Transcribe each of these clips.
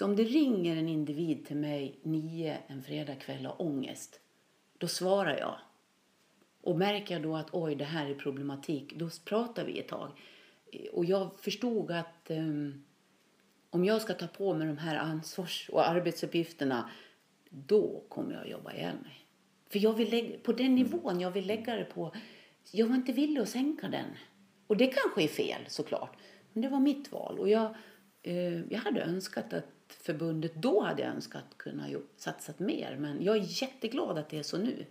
Så om det ringer en individ till mig nio en fredagkväll och ångest, då svarar jag. Och märker jag då att oj, det här är problematik, då pratar vi ett tag. Och jag förstod att um, om jag ska ta på mig de här ansvars och arbetsuppgifterna, då kommer jag att jobba ihjäl mig. För jag vill lägga, på den nivån jag vill lägga det på, jag var inte villig att sänka den. Och det kanske är fel såklart, men det var mitt val. Och jag, eh, jag hade önskat att förbundet, då hade jag önskat kunna satsat mer, men jag är jätteglad att det är så nu.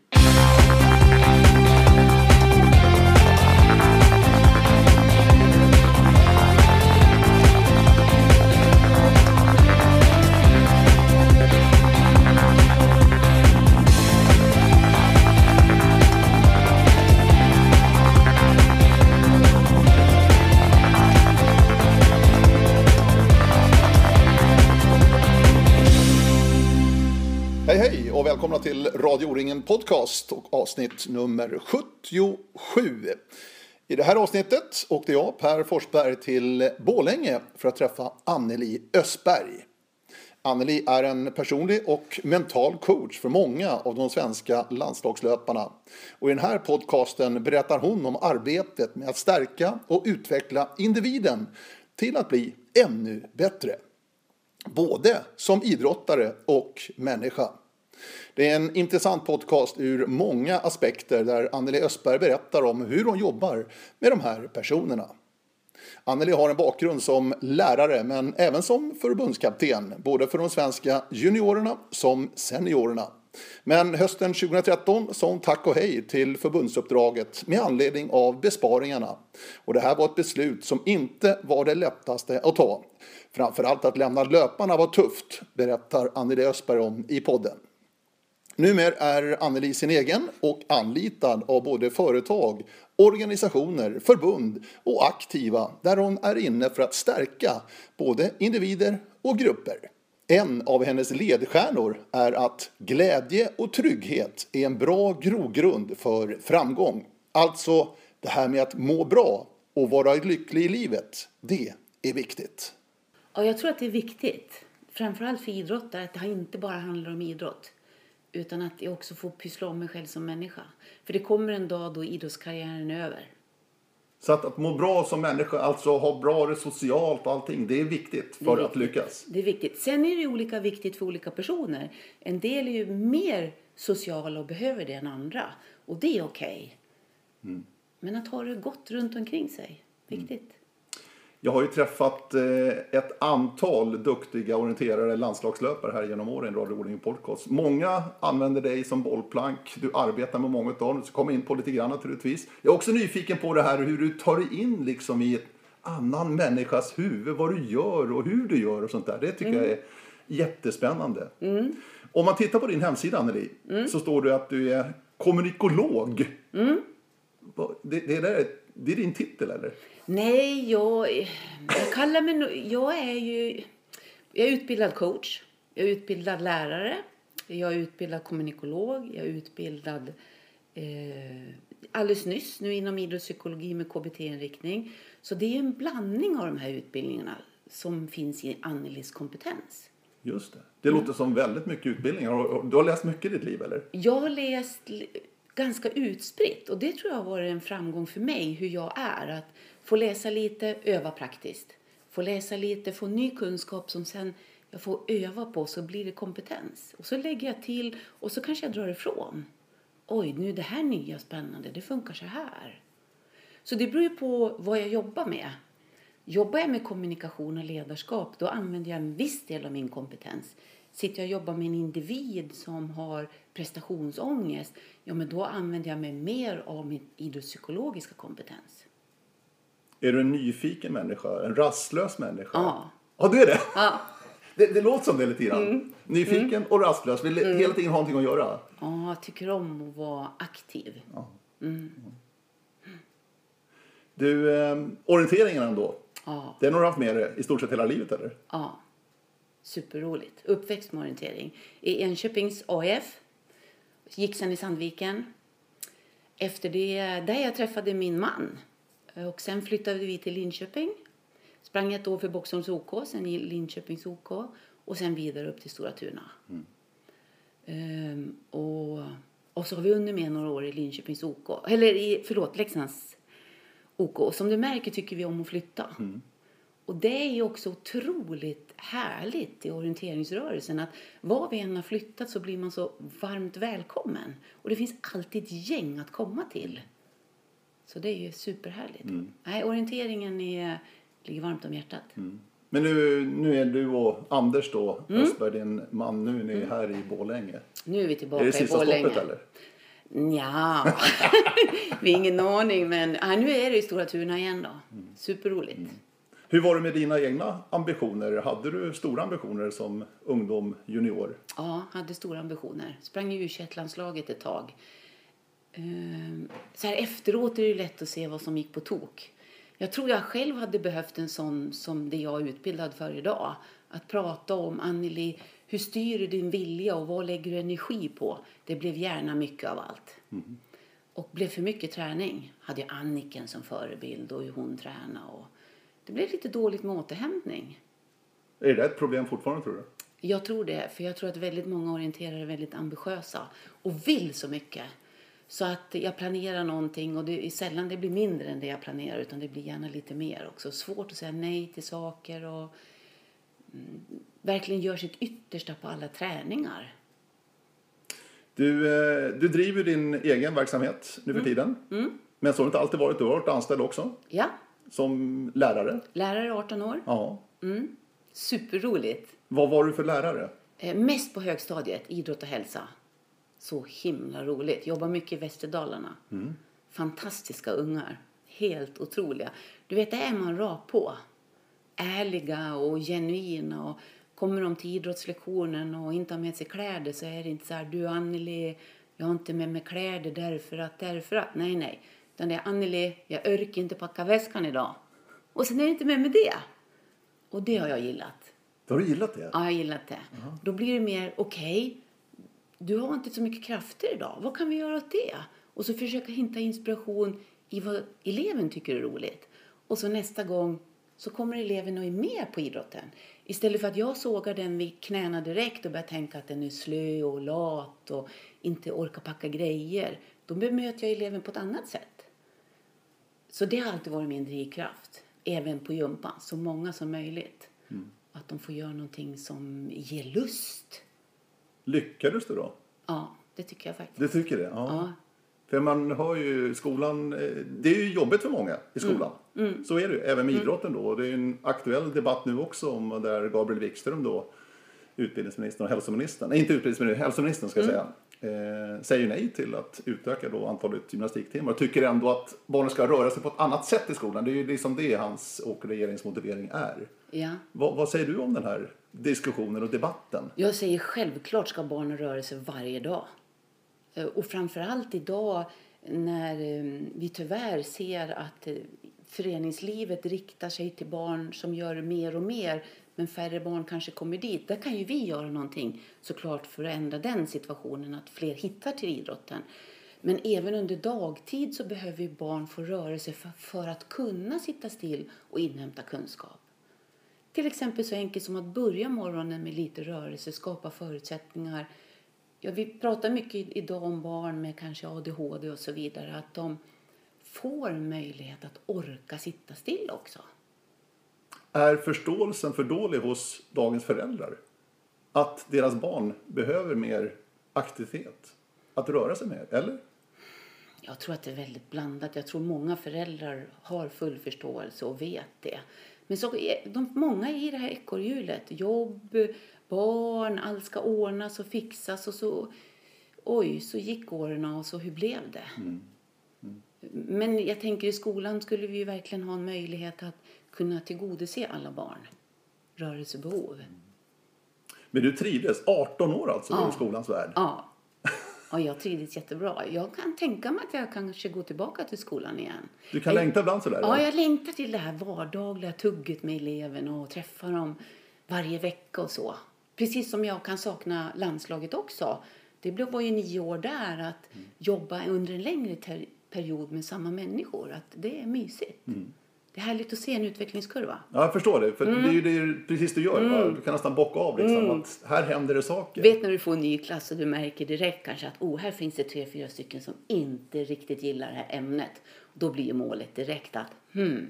Välkomna till Radio O-ringen Podcast och avsnitt nummer 77. I det här avsnittet åkte jag, Per Forsberg, till Bålänge för att träffa Anneli Östberg. Anneli är en personlig och mental coach för många av de svenska landslagslöparna. Och I den här podcasten berättar hon om arbetet med att stärka och utveckla individen till att bli ännu bättre. Både som idrottare och människa. Det är en intressant podcast ur många aspekter där Anneli Östberg berättar om hur hon jobbar med de här personerna. Anneli har en bakgrund som lärare men även som förbundskapten, både för de svenska juniorerna som seniorerna. Men hösten 2013 sa hon tack och hej till förbundsuppdraget med anledning av besparingarna. Och det här var ett beslut som inte var det lättaste att ta. Framförallt att lämna löparna var tufft, berättar Anneli Östberg om i podden. Numera är Anneli sin egen och anlitad av både företag, organisationer, förbund och aktiva där hon är inne för att stärka både individer och grupper. En av hennes ledstjärnor är att glädje och trygghet är en bra grogrund för framgång. Alltså det här med att må bra och vara lycklig i livet, det är viktigt. Ja, jag tror att det är viktigt, framförallt för idrottare, att det inte bara handlar om idrott utan att jag också får pyssla om mig själv som människa. För det kommer en dag då idrottskarriären är över. Så att, att må bra som människa, alltså ha bra det socialt och allting, det är viktigt för är viktigt. att lyckas? Det är viktigt. Sen är det olika viktigt för olika personer. En del är ju mer sociala och behöver det än andra. Och det är okej. Okay. Mm. Men att ha det gott runt omkring sig, viktigt. Mm. Jag har ju träffat eh, ett antal duktiga orienterare landslagslöpare här genom åren i Radio Odling Podcast. Många använder dig som bollplank. Du arbetar med många av dem. Så kommer in på lite grann naturligtvis. Jag är också nyfiken på det här hur du tar dig in liksom i ett annan människas huvud. Vad du gör och hur du gör och sånt där. Det tycker mm. jag är jättespännande. Mm. Om man tittar på din hemsida Anneli mm. så står det att du är kommunikolog. Mm. Det, det, är, det är din titel eller? Nej, jag, jag kallar mig... Jag är ju... Jag är utbildad coach. Jag är utbildad lärare. Jag är utbildad kommunikolog. Jag är utbildad eh, alldeles nyss nu inom idrottspsykologi med KBT-inriktning. Så det är en blandning av de här utbildningarna som finns i Annelis kompetens. Just det. Det låter som väldigt mycket utbildningar. Du har läst mycket i ditt liv, eller? Jag har läst ganska utspritt och det tror jag har varit en framgång för mig, hur jag är. Att Få läsa lite, öva praktiskt. Få läsa lite, få ny kunskap som sen jag får öva på så blir det kompetens. Och så lägger jag till och så kanske jag drar ifrån. Oj, nu är det här nya spännande, det funkar så här. Så det beror ju på vad jag jobbar med. Jobbar jag med kommunikation och ledarskap, då använder jag en viss del av min kompetens. Sitter jag och jobbar med en individ som har prestationsångest, ja men då använder jag mig mer av min idrottspsykologiska kompetens. Är du en nyfiken människa? En rastlös människa? Ja. Ja, du är det? Ja. Det, det låter som det lite grann. Mm. Nyfiken mm. och rastlös. Vill mm. hela tiden ha någonting att göra. Ja, jag tycker om att vara aktiv. Ja. Mm. Du, eh, orienteringen ändå. Ja. Den har du haft med dig i stort sett hela livet eller? Ja. Superroligt. Uppväxt med orientering. I Enköpings AIF. Gick sen i Sandviken. Efter det, där jag träffade min man. Och sen flyttade vi till Linköping. Sprang ett år för Boxholms OK, sen i Linköpings OK. och sen vidare upp till Stora Tuna. Ehm, och, och så har vi hunnit med några år i Linköpings OK, eller i, förlåt, Leksands OK. Och som du märker tycker vi om att flytta. Och det är ju också otroligt härligt i orienteringsrörelsen att var vi än har flyttat så blir man så varmt välkommen. Och det finns alltid ett gäng att komma till. Så det är ju superhärligt. Nej, orienteringen är, ligger varmt om hjärtat. Men nu, nu är du och Anders då, Mm. Östberg, din man, nu är ni här i Borlänge. Nu är vi tillbaka Är det i sista Borlänge. stoppet eller? Ja, vi har ingen aning. Men ja, nu är det i Stora Tuna igen då. Superroligt. Hur var det med dina egna ambitioner? Hade du stora ambitioner som ungdom, junior? Ja, hade stora ambitioner. Sprang i u ett tag. Ehm, Så här efteråt är det ju lätt att se vad som gick på tok. Jag tror jag själv hade behövt en sån som det jag är utbildad för idag. Att prata om, Anneli, hur styr du din vilja och vad lägger du energi på? Det blev gärna mycket av allt. Och blev för mycket träning. Hade jag Anniken som förebild och hur hon tränade. Och det blev lite dåligt med återhämtning. Är det ett problem fortfarande tror du? Jag tror det, för jag tror att väldigt många orienterare är väldigt ambitiösa och vill så mycket. Så att jag planerar någonting och det är sällan det blir mindre än det jag planerar utan det blir gärna lite mer också. Svårt att säga nej till saker och mm, verkligen gör sitt yttersta på alla träningar. Du, eh, du driver din egen verksamhet nu för tiden. Men så har det inte alltid varit. Du har varit anställd också Ja, som lärare. lärare 18 år. Ja. Superroligt. Vad var du för lärare? Eh, mest på högstadiet, idrott och hälsa. Så himla roligt. Jobbar mycket i Västerdalarna. Fantastiska ungar. Helt otroliga. Du vet, det är man rakt på. Ärliga och genuina. Och kommer de till idrottslektionen och inte har med sig kläder så är det inte så här, du Anneli, jag har inte med mig kläder därför att, därför att. Nej, nej. Utan det är Anneli, jag orkar inte packa väskan idag. Och sen är det inte med med det. Och det har jag gillat. Har du gillat det? Ja, jag har gillat det. Då blir det mer, okej, du har inte så mycket krafter idag. Vad kan vi göra åt det? Och så försöka hitta inspiration i vad eleven tycker är roligt. Och så nästa gång så kommer eleven och är med på idrotten. Istället för att jag sågar den vid knäna direkt och börjar tänka att den är slö och lat och inte orkar packa grejer. Då bemöter jag eleven på ett annat sätt. Så det har alltid varit min drivkraft. Även på gympan. Så många som möjligt. Att de får göra någonting som ger lust. Lyckades du då? Ja, det tycker jag faktiskt. Du tycker det? Ja. För man hör ju skolan, eh, det är ju jobbigt för många i skolan. Så är det ju, även med idrotten då. Det är en aktuell debatt nu också om där Gabriel Wikström då, utbildningsministern och hälsoministern, nej inte utbildningsministern, hälsoministern ska jag säga, eh, säger nej till att utöka då antalet gymnastiktimmar. Och tycker ändå att barnen ska röra sig på ett annat sätt i skolan. Det är ju liksom det hans och regeringens motivering är. Ja. Vad, vad säger du om den här diskussionen och debatten? Jag säger självklart ska barnen röra sig varje dag. Eh, Och framförallt idag när eh, vi tyvärr ser att eh, föreningslivet riktar sig till barn som gör mer och mer men färre barn kanske kommer dit. Där kan ju vi göra någonting såklart för att ändra den situationen, att fler hittar till idrotten. Men även under dagtid så behöver ju barn få rörelse för, för att kunna sitta still och inhämta kunskap. Till exempel så enkelt som att börja morgonen med lite rörelse, skapa förutsättningar. Ja, vi pratar mycket idag om barn med kanske ADHD och så vidare, att de får möjlighet att orka sitta still också. Är förståelsen för dålig hos dagens föräldrar? Att deras barn behöver mer aktivitet? Att röra sig mer, eller? Jag tror att det är väldigt blandat. Jag tror många föräldrar har full förståelse och vet det. Men så är de, många i det här ekorrhjulet. Jobb, barn, allt ska ordnas och fixas och så oj, så gick åren och så hur blev det? Men jag tänker i skolan skulle vi ju verkligen ha en möjlighet att kunna tillgodose alla barn rörelsebehov. Men du trivdes, 18 år alltså, Ja. i skolans värld. Ja. Och jag trivdes jättebra. Jag kan tänka mig att jag kanske går tillbaka till skolan igen. Du kan Jag- längta ibland sådär? Ja, jag längtar till det här vardagliga tugget med eleverna och träffa dem varje vecka och så. Precis som jag kan sakna landslaget också. Det var ju nio år där att jobba under en längre period med samma människor. Att det är mysigt. Det är härligt att se en utvecklingskurva. Ja, jag förstår det. För Mm. det är ju det är precis det du gör. va? Du kan nästan bocka av liksom. Att här händer det saker. Vet när du får en ny klass och du märker direkt kanske att oh, här finns det tre, fyra stycken som inte riktigt gillar det här ämnet. Då blir ju målet direkt att hmm,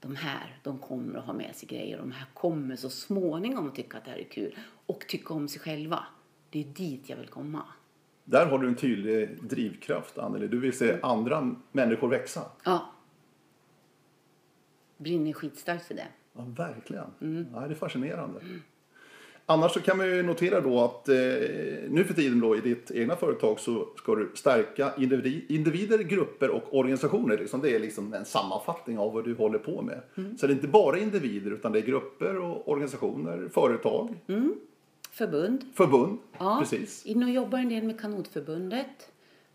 de här, de kommer att ha med sig grejer. De här kommer så småningom att tycka att det här är kul och tycka om sig själva. Det är dit jag vill komma. Där har du en tydlig drivkraft, Anneli. Du vill se andra människor växa. Ja. Brinner skitstarkt för det. Ja, verkligen. Mm. Ja, det är fascinerande. Annars så kan man ju notera då att eh, nu för tiden då i ditt egna företag så ska du stärka individ, individer, grupper och organisationer. Liksom. Det är liksom en sammanfattning av vad du håller på med. Mm. Så det är inte bara individer utan det är grupper och organisationer, företag, Förbund. förbund. Ja, Precis. Och jobbar en del med Kanotförbundet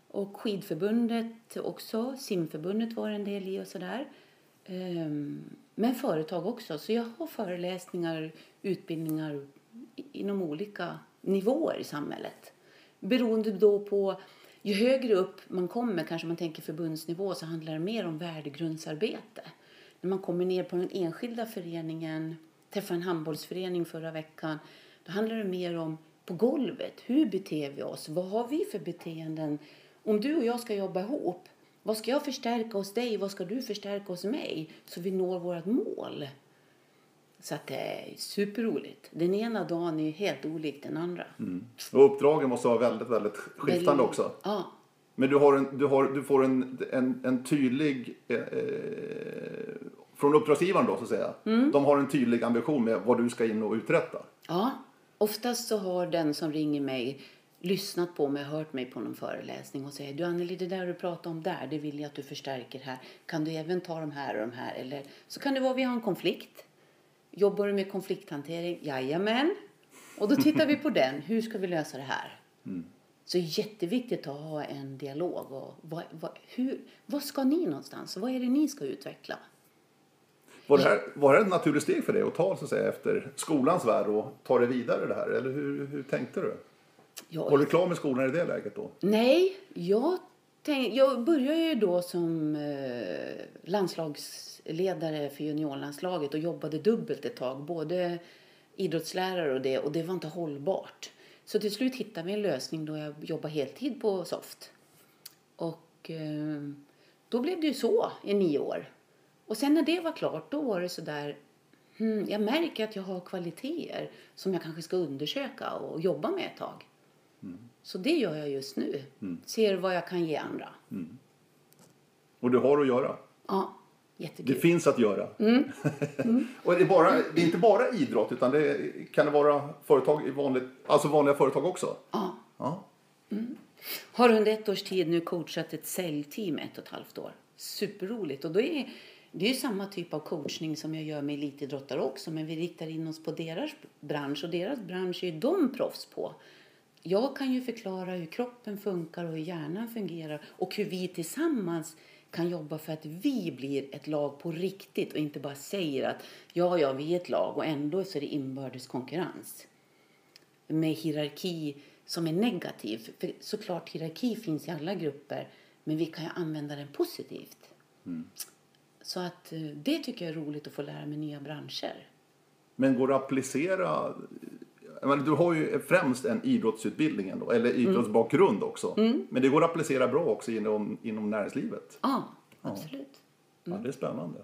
och Skidförbundet också. Simförbundet var en del i och sådär. Ehm, men företag också. Så jag har föreläsningar, utbildningar inom olika nivåer i samhället. Beroende då på, ju högre upp man kommer, kanske man tänker förbundsnivå, så handlar det mer om värdegrundsarbete. När man kommer ner på den enskilda föreningen, träffade en handbollsförening förra veckan, då handlar det mer om på golvet, hur beter vi oss? Vad har vi för beteenden? Om du och jag ska jobba ihop, vad ska jag förstärka hos dig? Vad ska du förstärka hos mig? Så vi når vårt mål. Så att det är superroligt. Den ena dagen är helt olik den andra. Och uppdragen måste vara väldigt, väldigt skiftande också. Ja, Men du, har en, du, har, du får en, en, en tydlig... Eh, från uppdragsgivaren då så att säga. Mm. De har en tydlig ambition med vad du ska in och uträtta. Ja, oftast så har den som ringer mig lyssnat på mig, hört mig på någon föreläsning och säger du Anneli, det där du pratar om där, det vill jag att du förstärker här. Kan du även ta de här och de här? Eller så kan det vara vi har en konflikt. Jobbar du med konflikthantering? Jajamän. Och då tittar vi på den. Hur ska vi lösa det här? Så det är jätteviktigt att ha en dialog. Och vad, vad, hur, vad ska ni någonstans? Vad är det ni ska utveckla? Var det, här, var det ett naturligt steg för dig att ta så att säga, efter skolans värld och ta det vidare det här? Eller hur, hur tänkte du? Ja, Var du klar med skolan i det läget då? Nej, jag, tänk, jag började ju då som eh, landslagsledare för juniorlandslaget och jobbade dubbelt ett tag. Både idrottslärare och det och det var inte hållbart. Så till slut hittade vi en lösning då jag jobbade heltid på Soft. Och eh, då blev det ju så i nio år. Och sen när det var klart då var det så där hmm, jag märker att jag har kvaliteter som jag kanske ska undersöka och jobba med ett tag. Så det gör jag just nu. Ser vad jag kan ge andra. Och du har att göra. Ja, Det jättekul. finns att göra. Mm. och det är, bara, det är inte bara idrott utan det kan det vara företag i vanligt, alltså vanliga företag också. Ja. Ja. Har under ett års tid nu coachat ett säljteam ett och ett halvt år. Superroligt. Och då är, det är ju samma typ av coachning som jag gör med elitidrottare också. Men vi riktar in oss på deras bransch och deras bransch är ju de proffs på. Jag kan ju förklara hur kroppen funkar och hur hjärnan fungerar och hur vi tillsammans kan jobba för att vi blir ett lag på riktigt och inte bara säger att ja, ja, vi är ett lag och ändå så är det inbördes konkurrens med hierarki som är negativ. För såklart hierarki finns i alla grupper men vi kan ju använda den positivt. Så att eh, det tycker jag är roligt att få lära mig nya branscher. Men går det att applicera menar, du har ju främst en idrottsutbildning ändå, eller idrottsbakgrund också. Men det går att applicera bra också inom, inom näringslivet. Ja, absolut. Ja, det är spännande.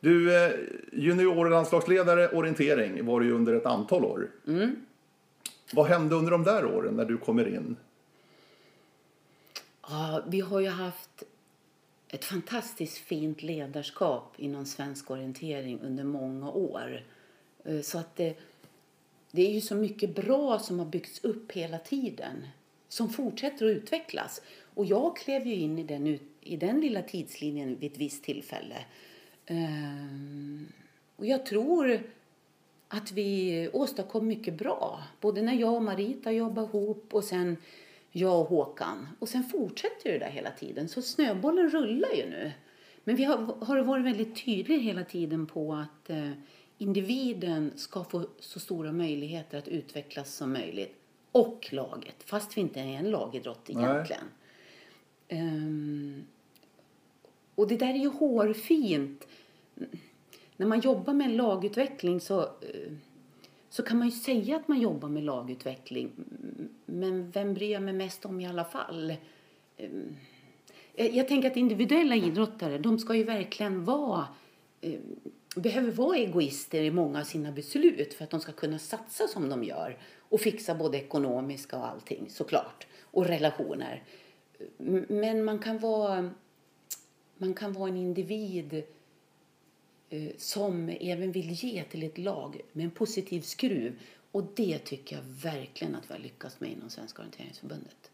Du, eh, juniorlandslagsledare orientering var du ju under ett antal år. Vad hände under de där åren när du kommer in? Ja, vi har ju haft ett fantastiskt fint ledarskap inom svensk orientering under många år. Eh, Så att det, det är ju så mycket bra som har byggts upp hela tiden som fortsätter att utvecklas. Och jag klev ju in i den, i den lilla tidslinjen vid ett visst tillfälle. Ehm, Och jag tror att vi åstadkom mycket bra. Både när jag och Marita jobbade ihop och sen jag och Håkan. Och sen fortsätter det där hela tiden. Så snöbollen rullar ju nu. Men vi har, har varit väldigt tydliga hela tiden på att eh, individen ska få så stora möjligheter att utvecklas som möjligt. Och laget, fast vi inte är en lagidrott egentligen. Ehm, och det där är ju hårfint. När man jobbar med en lagutveckling så, eh, så kan man ju säga att man jobbar med lagutveckling. Men vem bryr jag mig mest om i alla fall? Eh, Jag tänker att individuella idrottare, de ska ju verkligen vara eh, behöver vara egoister i många av sina beslut för att de ska kunna satsa som de gör och fixa både ekonomiska och allting såklart och relationer. Men man kan vara man kan vara en individ eh, som även vill ge till ett lag med en positiv skruv. Och det tycker jag verkligen att vi har lyckats med inom Svenska orienteringsförbundet.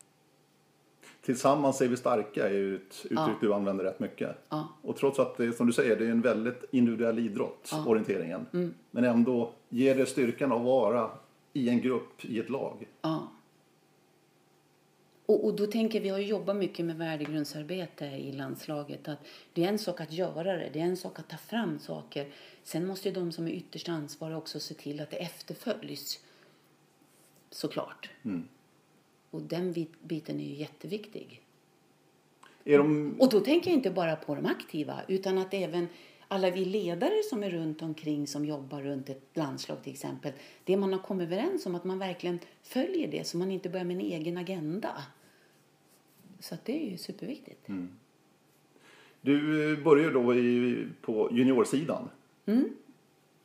Tillsammans är vi starka är ju ett uttryck du använder rätt mycket. Och trots att det som du säger, det är en väldigt individuell idrott, orienteringen. Mm. Men ändå ger det styrkan att vara i en grupp, i ett lag. Ja. Och, och då tänker vi har jobbat mycket med värdegrundsarbete i landslaget. Att det är en sak att göra det, det är en sak att ta fram saker. Sen måste ju de som är ytterst ansvariga också se till att det efterföljs. Såklart. Och den bit- biten är ju jätteviktig. Är de, Och då tänker jag inte bara på de aktiva utan att även alla vi ledare som är runt omkring som jobbar runt ett landslag till exempel. Det man har kommit överens om att man verkligen följer det så man inte börjar med en egen agenda. Så det är ju superviktigt. du börjar då i, på juniorsidan. Mm.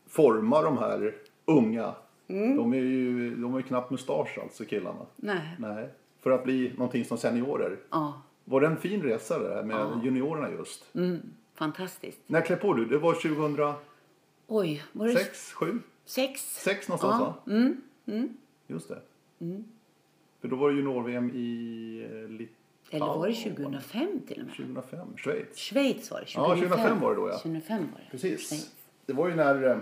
Forma de här unga. De är ju de är ju knappt mustasch alltså killarna. Nej. Nej. För att bli någonting som seniorer. Ja. Var det en fin resa det här med juniorerna just? Mm. Fantastiskt. När klev på du? Det var 2006, Oj, var det 7? sex? 6 någonstans Ja. Mm. va? Just det. För då var det junior-VM i eh, Litauen. Eller var det 2005 till och med? 2005, Schweiz. Schweiz var det. Ja, 2005 var det då, ja. 2005 var det. Precis. Schweiz. Det var ju när eh,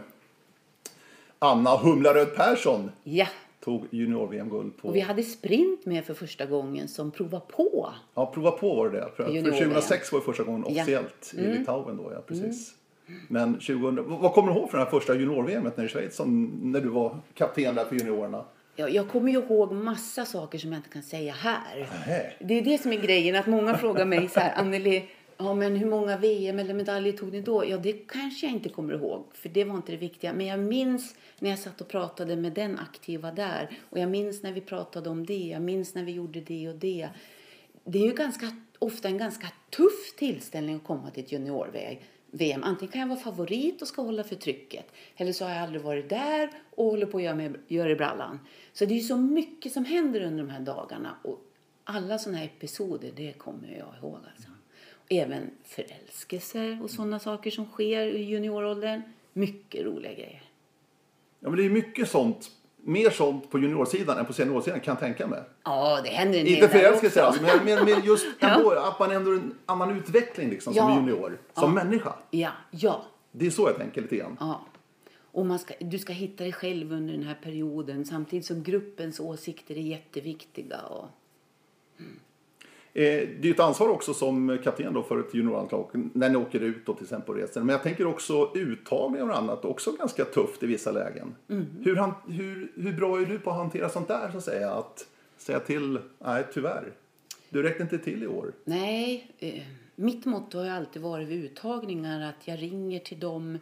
Anna Humlaröd Persson Ja, tog junior-VM-guld på... och vi hade sprint med för första gången som prova på. Ja, prova på var det. För, för Junior-VM. 2006 var det första gången Ja. Mm. officiellt i Litauen då, ja precis. Men 2000, vad kommer du ihåg från det här första junior-VMet nere i Schweiz som, när du var kapten där för juniorerna? Ja, jag kommer ju ihåg massa saker som jag inte kan säga här. Nähä. Det är det som är grejen, att många frågar mig så här, Anneli, ja men hur många VM eller medaljer tog ni då? Ja, det kanske jag inte kommer ihåg, för det var inte det viktiga. Men jag minns när jag satt och pratade med den aktiva där. Och jag minns när vi pratade om det, jag minns när vi gjorde det och det. Det är ju ganska, ofta en ganska tuff tillställning att komma till ett junior-VM. Antingen kan jag vara favorit och ska hålla för trycket. Eller så har jag aldrig varit där och håller på att göra, med, göra i brallan. Så det är ju så mycket som händer under de här dagarna. Och alla sådana här episoder, det kommer jag ihåg alltså. Även förälskelser och sådana saker som sker i junioråldern. Mycket roliga grejer. Ja, men det är mycket sånt, mer sånt på juniorsidan än på seniorsidan kan jag tänka mig. Ja, det händer en Inte del där förälskelse alltså, men, men, men just Ja. ändå, att man ändå en annan utveckling liksom, som Ja. junior, som människa. Ja, ja. Det är så jag tänker lite grann. Ja. Och man ska, du ska hitta dig själv under den här perioden samtidigt som gruppens åsikter är jätteviktiga. Och, Eh, Det är ju ett ansvar också som kapten då för ett juniorlandslag när ni åker ut då till exempel på resor. Men jag tänker också uttagningar och annat, också ganska tufft i vissa lägen. Hur, han, hur, hur bra är du på att hantera sånt där så att säga? Att säga till, nej tyvärr, du räckte inte till i år. nej, eh, mitt motto har alltid varit vid uttagningar att jag ringer till dem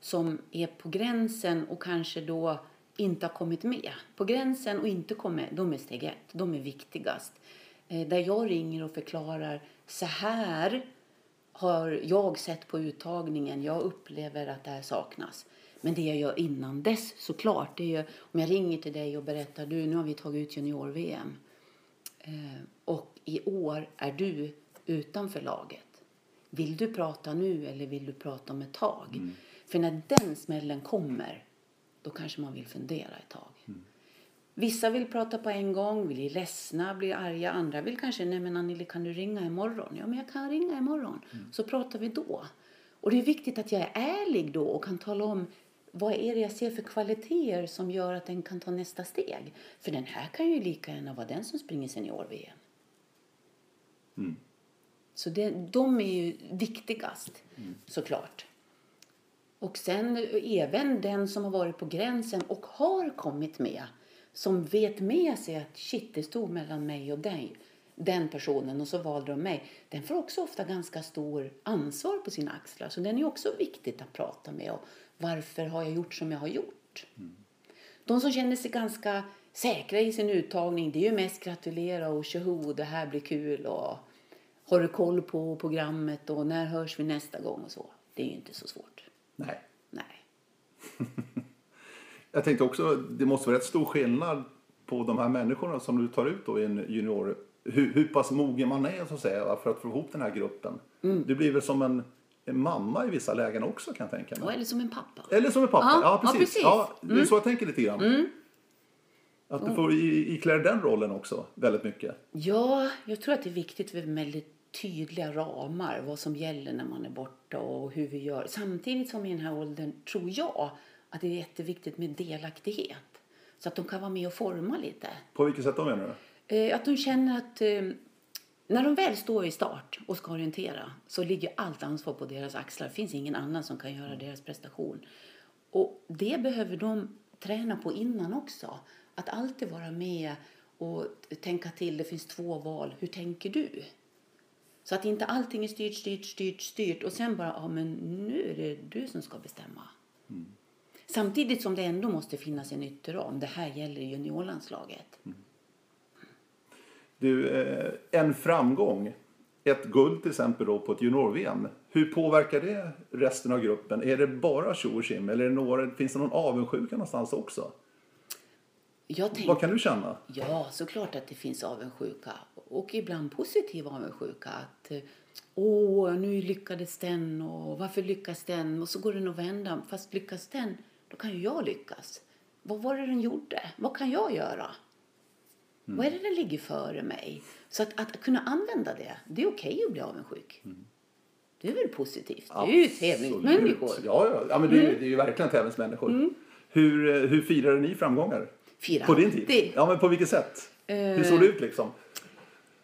som är på gränsen och kanske då inte har kommit med. På gränsen och inte kommit de är steg ett. De är viktigast. Eh, där jag ringer och förklarar så här har jag sett på uttagningen. Jag upplever att det här saknas. Men det jag gör innan dess såklart, det är ju om jag ringer till dig och berättar du nu har vi tagit ut junior-VM. Eh, och i år är du utanför laget. Vill du prata nu eller vill du prata om ett tag? För när den smällen kommer, då kanske man vill fundera ett tag. Vissa vill prata på en gång, blir ledsna, blir arga. Andra vill kanske, nej men Anneli kan du ringa imorgon? Ja men jag kan ringa imorgon. Så pratar vi då. Och det är viktigt att jag är ärlig då och kan tala om vad är det jag ser för kvaliteter som gör att den kan ta nästa steg. För den här kan ju lika gärna vara den som springer senior-VM. Så det, de är ju viktigast såklart. Och sen även den som har varit på gränsen och har kommit med. Som vet med sig att shit, det stod mellan mig och dig. den personen och så valde de mig. Den får också ofta ganska stor ansvar på sina axlar. Så den är också viktigt att prata med. Och varför har jag gjort som jag har gjort? De som känner sig ganska säkra i sin uttagning, det är ju mest gratulera och tjoho, det här blir kul och har du koll på programmet och när hörs vi nästa gång och så. Det är ju inte så svårt. Nej. Nej. Jag tänkte också, det måste vara rätt stor skillnad på de här människorna som du tar ut då i en junior. Hur, hur pass mogen man är så att säga för att få ihop den här gruppen. Du blir väl som en, en mamma i vissa lägen också kan jag tänka mig. Och eller som en pappa. Eller som en pappa. Ja, Ja, ja, precis. precis. Ja, det är så jag tänker lite grann. Att du får i- iklä den rollen också väldigt mycket. Ja, jag tror att det är viktigt med väldigt tydliga ramar vad som gäller när man är borta och hur vi gör. Samtidigt som i den här åldern tror jag att det är jätteviktigt med delaktighet. Så att de kan vara med och forma lite. På vilket sätt då menar du? Eh, att de känner att eh, när de väl står i start och ska orientera så ligger allt ansvar på deras axlar. Det finns ingen annan som kan göra deras prestation. Och det behöver de träna på innan också. Att alltid vara med och tänka till. Det finns två val. Hur tänker du? Så att inte allting är styrt, styrt, styrt, styrt och sen bara, ja men nu är det du som ska bestämma. Samtidigt som det ändå måste finnas en ytterram. Det här gäller juniorlandslaget. Du, eh, en framgång, ett guld till exempel då på ett junior-VM. Hur påverkar det resten av gruppen? Är det bara tjo och tjim eller några, finns det någon avundsjuka någonstans också? Tänker, Vad kan du känna? Ja, såklart att det finns avundsjuka. Och ibland positiv avundsjuka. Att eh, åh, nu lyckades den och varför lyckas den? Och så går den att vända. Fast lyckas den, då kan ju jag lyckas. Vad var det den gjorde? Vad kan jag göra? Vad är det den ligger före mig? Så att, att kunna använda det, det är okej att bli avundsjuk. Det är väl positivt? Det är ju tävlingsmänniskor. Absolut. Ja, ja. ja men det, är, ju- det är ju verkligen tävlingsmänniskor. Hur, eh, hur firade ni framgångar? Fira. På din tid? Det, Ja, men på vilket sätt? Hur såg det ut liksom?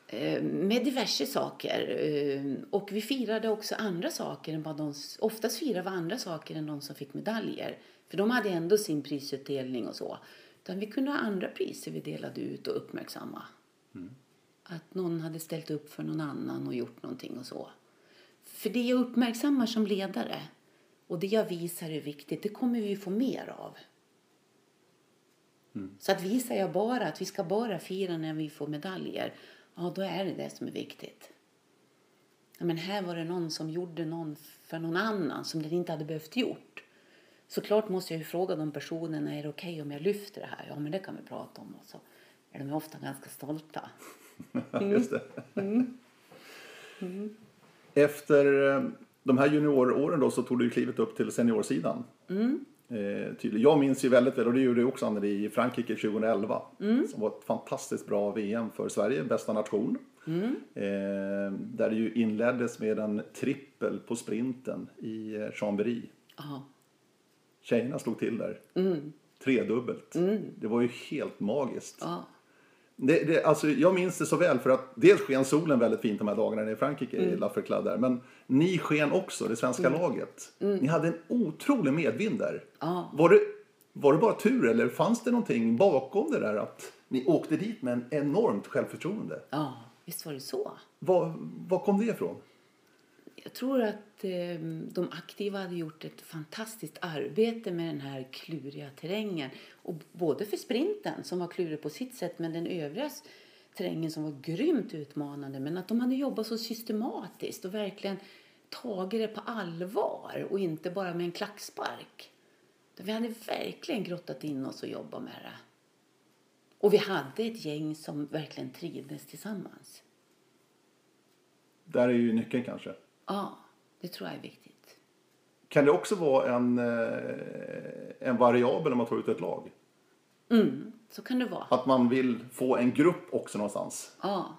Eh, med diverse saker. Eh, Och vi firade också andra saker än vad de... Oftast firade vi andra saker än de som fick medaljer. För de hade ändå sin prisutdelning och så. Utan vi kunde ha andra priser vi delade ut och uppmärksamma. Att någon hade ställt upp för någon annan och gjort någonting och så. För det jag uppmärksammar som ledare och det jag visar är viktigt, det kommer vi få mer av. Så att visar jag bara att vi ska bara fira när vi får medaljer, ja då är det det som är viktigt. Ja, men här var det någon som gjorde någon för någon annan som den inte hade behövt gjort. Såklart måste jag ju fråga de personerna, är det okej om jag lyfter det här? Ja, men det kan vi prata om. Och så är de ofta ganska stolta. Just det. Efter eh, de här junioråren då så tog du klivet upp till seniorsidan. Eh, tydligt. Jag minns ju väldigt väl, och det gjorde du också Anneli, i Frankrike 2011. Som var ett fantastiskt bra VM för Sverige, bästa nation. Eh, där det ju inleddes med en trippel på sprinten i eh, Chambéry. Ja, Tjejerna slog till där. Tredubbelt. Det var ju helt magiskt. ja, Det, det, alltså, jag minns det så väl för att dels sken solen väldigt fint de här dagarna i Frankrike i La där. Men ni sken också, det svenska laget. Ni hade en otrolig medvind där. Ja. Var, det, var det bara tur eller fanns det någonting bakom det där att ni åkte dit med en enormt självförtroende? ja, visst var det så. Var, var kom det ifrån? Jag tror att eh, de aktiva hade gjort ett fantastiskt arbete med den här kluriga terrängen. Och både för sprinten, som var klurig på sitt sätt, men den övriga terrängen som var grymt utmanande. Men att de hade jobbat så systematiskt och verkligen tagit det på allvar och inte bara med en klackspark. Vi hade verkligen grottat in oss och jobbat med det. Och vi hade ett gäng som verkligen trivdes tillsammans. Där är ju nyckeln kanske. Ja, det tror jag är viktigt. Kan det också vara en, eh, en variabel om man tar ut ett lag? Mm, så kan det vara. Att man vill få en grupp också någonstans? Ja,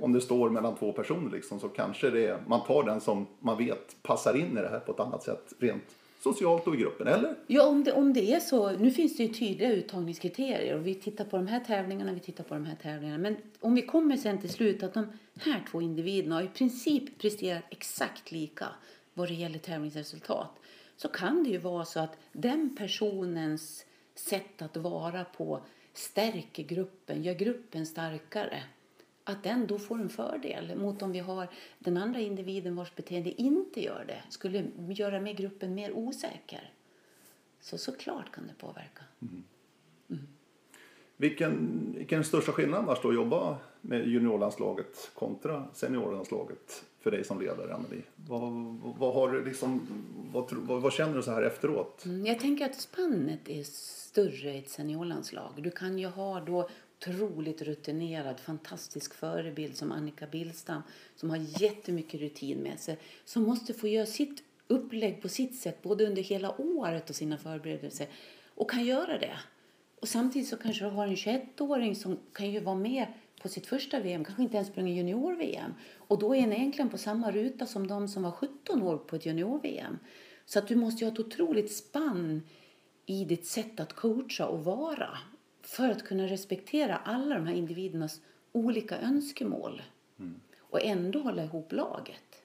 Om det står mellan två personer liksom, så kanske det är, man tar den som man vet passar in i det här på ett annat sätt rent socialt och i gruppen, eller? ja om, det, om det är så. Nu finns det ju tydliga uttagningskriterier och vi tittar på de här tävlingarna, vi tittar på de här tävlingarna. Men om vi kommer sen till slut att de här två individerna har i princip presterat exakt lika vad det gäller tävlingsresultat så kan det ju vara så att den personens sätt att vara på stärker gruppen, gör gruppen starkare att den då får en fördel mot om vi har den andra individen vars beteende inte gör det, skulle göra med gruppen mer osäker. Så såklart kan det påverka. Vilken, vilken är den största skillnaden annars då att jobba med juniorlandslaget kontra seniorlandslaget för dig som ledare, Anneli? Vad, vad, har du liksom, vad, vad, vad känner du så här efteråt? Mm, Jag tänker att spannet är större i ett seniorlandslag. Du kan ju ha då otroligt rutinerad, fantastisk förebild som Annika Billstam som har jättemycket rutin med sig. Som måste få göra sitt upplägg på sitt sätt både under hela året och sina förberedelser och kan göra det. Och samtidigt så kanske du har en 21-åring som kan ju vara med på sitt första VM, kanske inte ens sprungit junior-VM. Och då är den egentligen på samma ruta som de som var 17 år på ett junior-VM. Så att du måste ju ha ett otroligt spann i ditt sätt att coacha och vara för att kunna respektera alla de här individernas olika önskemål och ändå hålla ihop laget.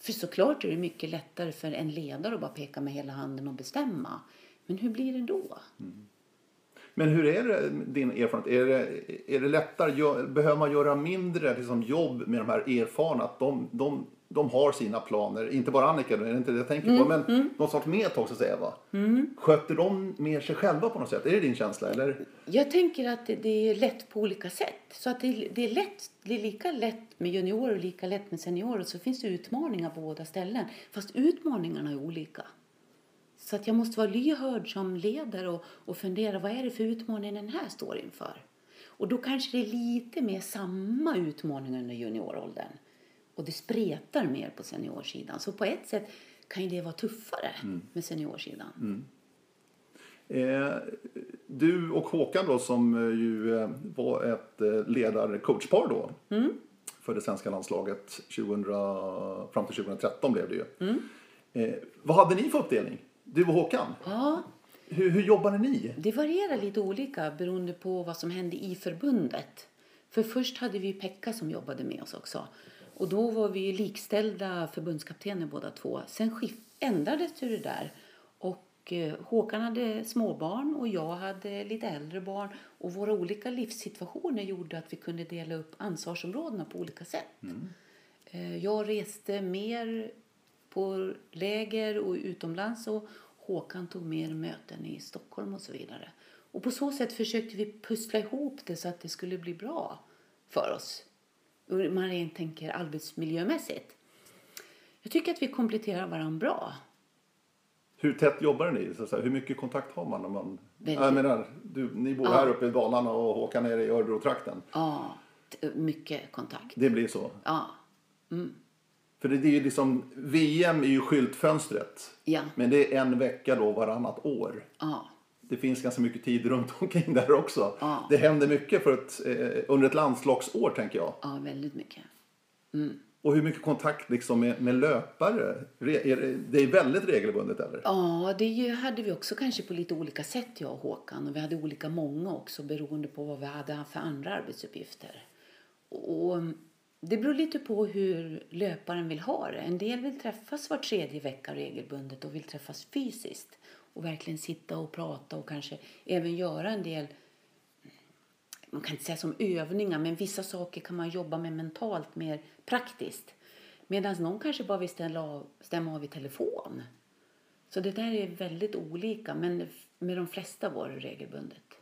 För såklart är det mycket lättare för en ledare att bara peka med hela handen och bestämma. Men hur blir det då? Men hur är det, din erfarenhet? Är det, är det lättare, behöver man göra mindre liksom, jobb med de här erfarna? Att de, de, de har sina planer, inte bara Annika, det är inte det jag tänker på, men någon sorts metod så att säga. Va? Sköter de mer sig själva på något sätt? Är det din känsla? Eller? Jag tänker att det, det är lätt på olika sätt. Så att det, det, är lätt, det är lika lätt med juniorer och lika lätt med seniorer. Så finns det utmaningar på båda ställen. Fast utmaningarna är olika. Så att jag måste vara lyhörd som ledare och, och fundera vad är det för utmaning den här står inför. Och då kanske det är lite mer samma utmaning under junioråldern. Och det spretar mer på seniorsidan. Så på ett sätt kan ju det vara tuffare med seniorsidan. Eh, du och Håkan då som eh, ju eh, var ett eh, ledar-coachpar då för det svenska landslaget 2000, fram till 2013 blev det ju. Eh, vad hade ni för uppdelning? Du och Håkan? Ja, Hur, hur jobbade ni? Det varierar lite olika beroende på vad som hände i förbundet. För först hade vi Pekka som jobbade med oss också. Och då var vi likställda förbundskaptener båda två. Sen ändrades det där. Och eh, Håkan hade småbarn och jag hade lite äldre barn. Och våra olika livssituationer gjorde att vi kunde dela upp ansvarsområdena på olika sätt. Eh, Jag reste mer på läger och utomlands och Håkan tog mer möten i Stockholm och så vidare. Och på så sätt försökte vi pussla ihop det så att det skulle bli bra för oss. Och Man rent tänker arbetsmiljömässigt. Jag tycker att vi kompletterar varandra bra. Hur tätt jobbar ni? Så? Hur mycket kontakt har man? När man... Väldigt. Jag menar, du, ni bor Ja. här uppe i Dalarna och Håkan är i Örebro-trakten. Ja, mycket kontakt. Det blir så. Ja, För det, det är ju liksom, VM är ju skyltfönstret. ja, Men det är en vecka då varannat år. ja. Det finns ganska mycket tid runt omkring där också. Ja. Det händer mycket för ett, eh, under ett landslagsår tänker jag. ja väldigt mycket. Och hur mycket kontakt liksom med, med löpare? Re, är det, det är väldigt regelbundet eller? Ja, det hade vi också kanske på lite olika sätt jag och Håkan. Och vi hade olika många också beroende på vad vi hade för andra arbetsuppgifter. Och mm, det beror lite på hur löparen vill ha det. En del vill träffas var tredje vecka regelbundet och vill träffas fysiskt. Och verkligen sitta och prata och kanske även göra en del man kan inte säga som övningar, men vissa saker kan man jobba med mentalt mer praktiskt. Medan någon kanske bara vill ställa av, stämma av i telefon. Så det där är väldigt olika, men med de flesta var det regelbundet.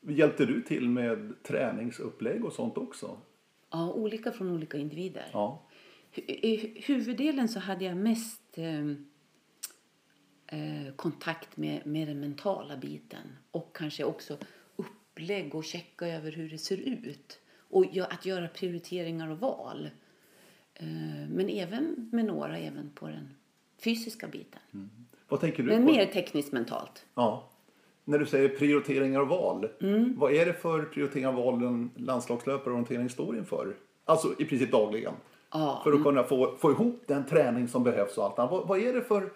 Hjälpte du till med träningsupplägg och sånt också? Ja, olika från olika individer. Ja. I huvuddelen så hade jag mest eh, kontakt med, med den mentala biten och kanske också upplägg och checka över hur det ser ut och gö- att göra prioriteringar och val. Eh, men även med några även på den fysiska biten. Vad tänker du Men på? mer tekniskt mentalt. Ja. När du säger prioriteringar och val. Mm. Vad är det för prioriteringar och val en landslagslöpare och orientering står inför? Alltså i princip dagligen. Ja, För att kunna få, få ihop den träning som behövs och allt annat. Vad, vad är det för...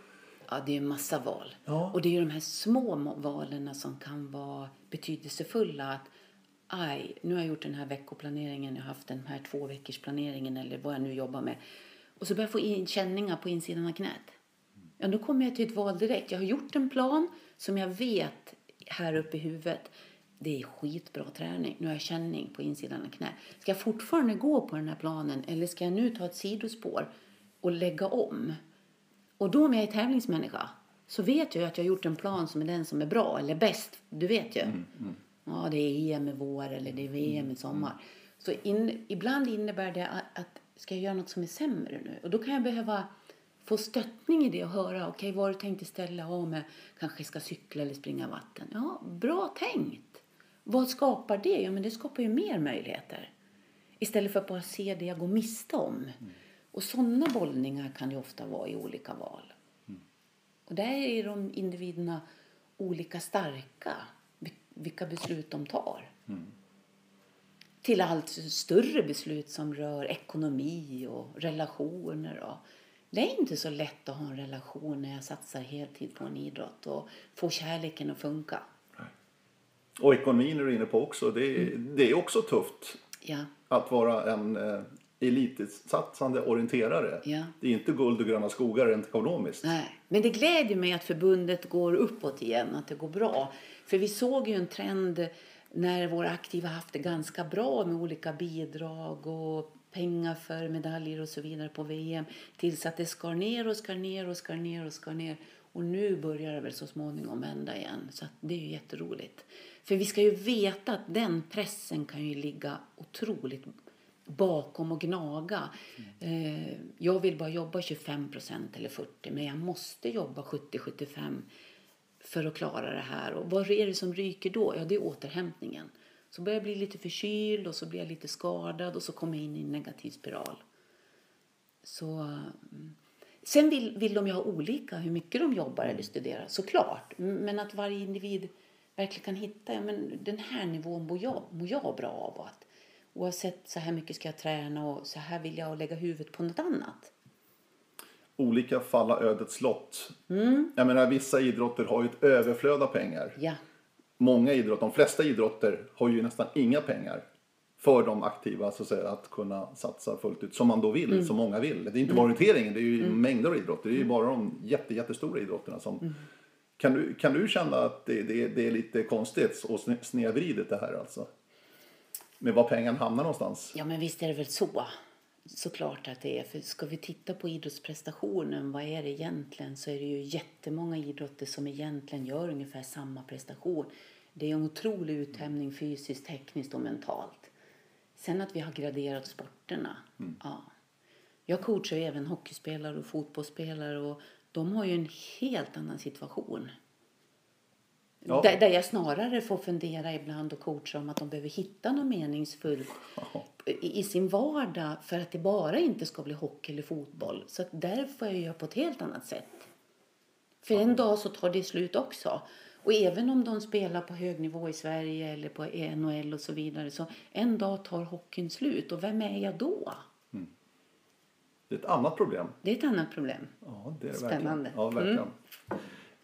Ja, det är en massa val. Ja. Och det är de här små må- valen som kan vara betydelsefulla. Att, aj, nu har jag gjort den här veckoplaneringen, jag har haft den här två veckors planeringen eller vad jag nu jobbar med. Och så börjar jag få in känningar på insidan av knät. Ja, då kommer jag till ett val direkt. Jag har gjort en plan som jag vet här uppe i huvudet det är skitbra träning. Nu har jag känning på insidan av knä. Ska jag fortfarande gå på den här planen eller ska jag nu ta ett sidospår och lägga om? Och då om jag är tävlingsmänniska så vet jag ju att jag har gjort en plan som är den som är bra eller bäst. Du vet ju. Ja, det är EM i vår eller det är VM i sommar. Så in, ibland innebär det att, att ska jag göra något som är sämre nu? Och då kan jag behöva få stöttning i det och höra, okej okay, vad har du tänkt ställa av med? Kanske ska cykla eller springa vatten. Ja, bra tänkt. Vad skapar det? Ja, men det skapar ju mer möjligheter. Istället för att bara se det jag går miste om. Mm. Och sådana bollningar kan det ofta vara i olika val. Mm. Och där är de individerna olika starka, vilka beslut de tar. Mm. Till allt större beslut som rör ekonomi och relationer. Och det är inte så lätt att ha en relation när jag satsar heltid på en idrott och få kärleken att funka. Och ekonomin är du inne på också. Det är, mm. det är också tufft ja. att vara en eh, elitsatsande orienterare. Ja. Det är inte guld och gröna skogar rent ekonomiskt. Nej. Men det gläder mig att förbundet går uppåt igen, att det går bra. För vi såg ju en trend när våra aktiva haft det ganska bra med olika bidrag och pengar för medaljer och så vidare på VM tills att det skar ner och skar ner och skar ner och skar ner. Och nu börjar det väl så småningom vända igen. Så det är ju jätteroligt. För vi ska ju veta att den pressen kan ju ligga otroligt bakom och gnaga. Mm. Jag vill bara jobba 25% eller 40 men jag måste jobba 70-75 för att klara det här. Och vad är det som ryker då? Ja, det är återhämtningen. Så börjar jag bli lite förkyld och så blir jag lite skadad och så kommer jag in i en negativ spiral. Så, mm. sen vill, vill de ju ha olika hur mycket de jobbar eller studerar, såklart. Men att varje individ verkligen kan hitta, ja, men den här nivån mår jag, mår jag bra av. Att, oavsett så här mycket ska jag träna och så här vill jag lägga huvudet på något annat. Olika falla ödets lott. Mm. Jag menar vissa idrotter har ju ett överflöd av pengar. Ja många idrotter, de flesta idrotter har ju nästan inga pengar för de aktiva så att, säga, att kunna satsa fullt ut som man då vill, mm. som många vill. Det är inte bara mm. orienteringen, det är ju mm. mängder av idrotter. Det är ju bara de jätte, jättestora idrotterna som mm. kan, du, kan du känna att det, det, det är lite konstigt och snedvridet det här alltså? Med var pengarna hamnar någonstans? Ja men visst är det väl så. Såklart att det är. För ska vi titta på idrottsprestationen, vad är det egentligen? Så är det ju jättemånga idrotter som egentligen gör ungefär samma prestation. Det är en otrolig uthämning fysiskt, tekniskt och mentalt. Sen att vi har graderat sporterna. Mm. Ja. Jag coachar ju även hockeyspelare och fotbollsspelare och de har ju en helt annan situation. Ja. Där, där, jag snarare får fundera ibland och coacha om att de behöver hitta något meningsfullt ja. i, i, sin vardag för att det bara inte ska bli hockey eller fotboll. Så att där får jag göra på ett helt annat sätt. För ja. en dag så tar det slut också. Och även om de spelar på hög nivå i Sverige eller på NHL och så vidare så en dag tar hockeyn slut och vem är jag då? Mm. Det är ett annat problem. Det är ett annat problem. Ja, det är det Spännande. Verkligen. Ja, verkligen. Mm.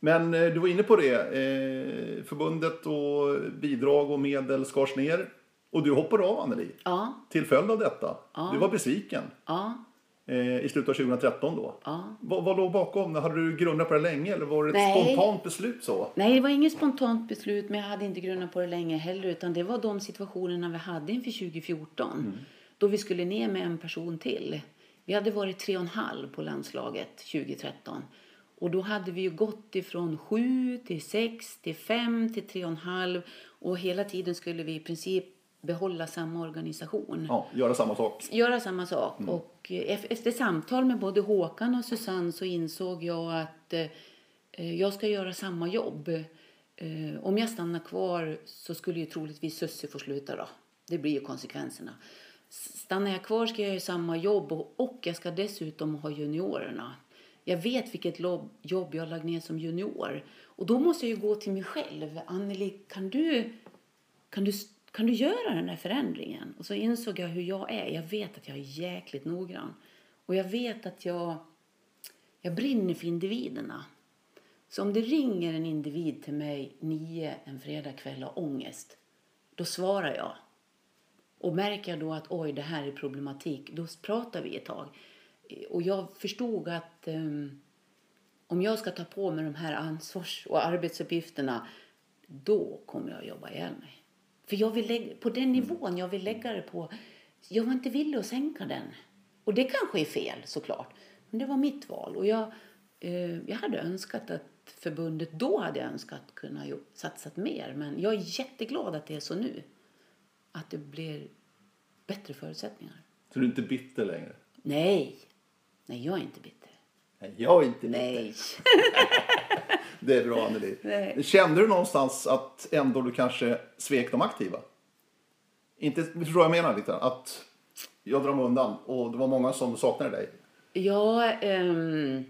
Men eh, du var inne på det. Eh, förbundet och bidrag och medel skars ner. Och du hoppade av Anneli. Ja. Till följd av detta. Ja. Du var besviken. Ja. Eh, I slutet av 2013 då. Ja. Vad, vad låg bakom? Hade du grundat på det länge eller var det ett Nej. spontant beslut så? Nej, det var inget spontant beslut men jag hade inte grundat på det länge heller utan det var de situationerna vi hade inför 2014. Mm. Då vi skulle ner med en person till. Vi hade varit tre och en halv på landslaget 2013. Och då hade vi ju gått ifrån 7 till 6 till 5 till 3,5 och hela tiden skulle vi i princip behålla samma organisation. Ja, göra samma sak. Göra samma sak. Mm. Och eh, efter samtal med både Håkan och Susanne så insåg jag att eh, jag ska göra samma jobb. Eh, om jag stannar kvar så skulle ju troligtvis Sussie få sluta då. Det blir ju konsekvenserna. Stannar jag kvar ska jag göra samma jobb och, och jag ska dessutom ha juniorerna. Jag vet vilket jobb jag har lagt ner som junior. Och då måste jag ju gå till mig själv. Anneli, kan du, kan du, kan du göra den här förändringen? Och så insåg jag hur jag är. Jag vet att jag är jäkligt noggrann. Och jag vet att jag, jag brinner för individerna. Så om det ringer en individ till mig nio en fredagkväll och ångest, då svarar jag. Och märker jag då att oj, det här är problematik, då pratar vi ett tag och jag förstod att um, om jag ska ta på mig de här ansvars och arbetsuppgifterna då kommer jag att jobba ihjäl mig. För jag vill lägga, på den nivån jag vill lägga det på, jag var inte villig att sänka den. Och det kanske är fel såklart. Men det var mitt val. Och jag, eh, jag hade önskat att förbundet, då hade jag önskat kunna satsat mer. Men jag är jätteglad att det är så nu. Att det blir bättre förutsättningar. Så du är inte bitter längre? Nej, nej jag är inte bitter. Nej, jag är inte bitter. Nej. Det är bra Anneli. Nej. Kände du någonstans att ändå du kanske svek de aktiva? Inte, förstår jag menar lite? Att jag drar mig undan och det var många som saknade dig. Ja, ehm,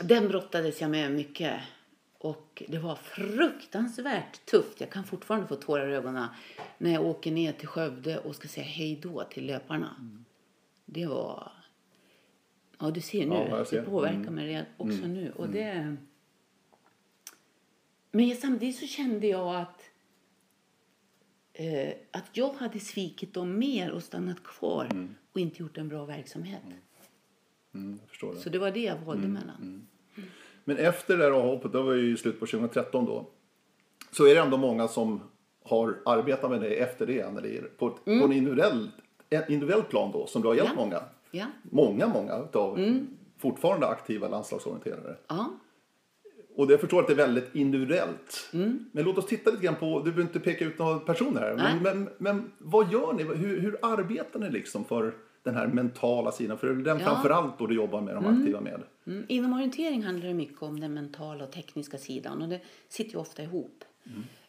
den brottades jag med mycket. Och det var fruktansvärt tufft. Jag kan fortfarande få tårar i ögonen när jag åker ner till Skövde och ska säga hej då till löparna. Det var... Ja, du ser nu. Ja, ser. Det påverkar mig redan också nu. Och det... Men samtidigt så kände jag att eh, att jag hade svikit dem mer och stannat kvar och inte gjort en bra verksamhet. Mm, förstår det. Så det var det jag valde mellan. Men efter det där avhoppet, det var ju i slutet på 2013 då, så är det ändå många som har arbetat med dig efter det, Anneli, på, på en individuell, en individuell plan då, som du har hjälpt Ja. många. Ja. Många, många utav fortfarande aktiva landslagsorienterare. Ja. Och det jag förstår att det är väldigt individuellt. Men låt oss titta lite grann på, du behöver inte peka ut några personer här, men, men, men vad gör ni? Hur, hur arbetar ni liksom för den här mentala sidan? För det är den Ja. framförallt då du jobbar med de aktiva med. Mm. Inom orientering handlar det mycket om den mentala och tekniska sidan och det sitter ju ofta ihop.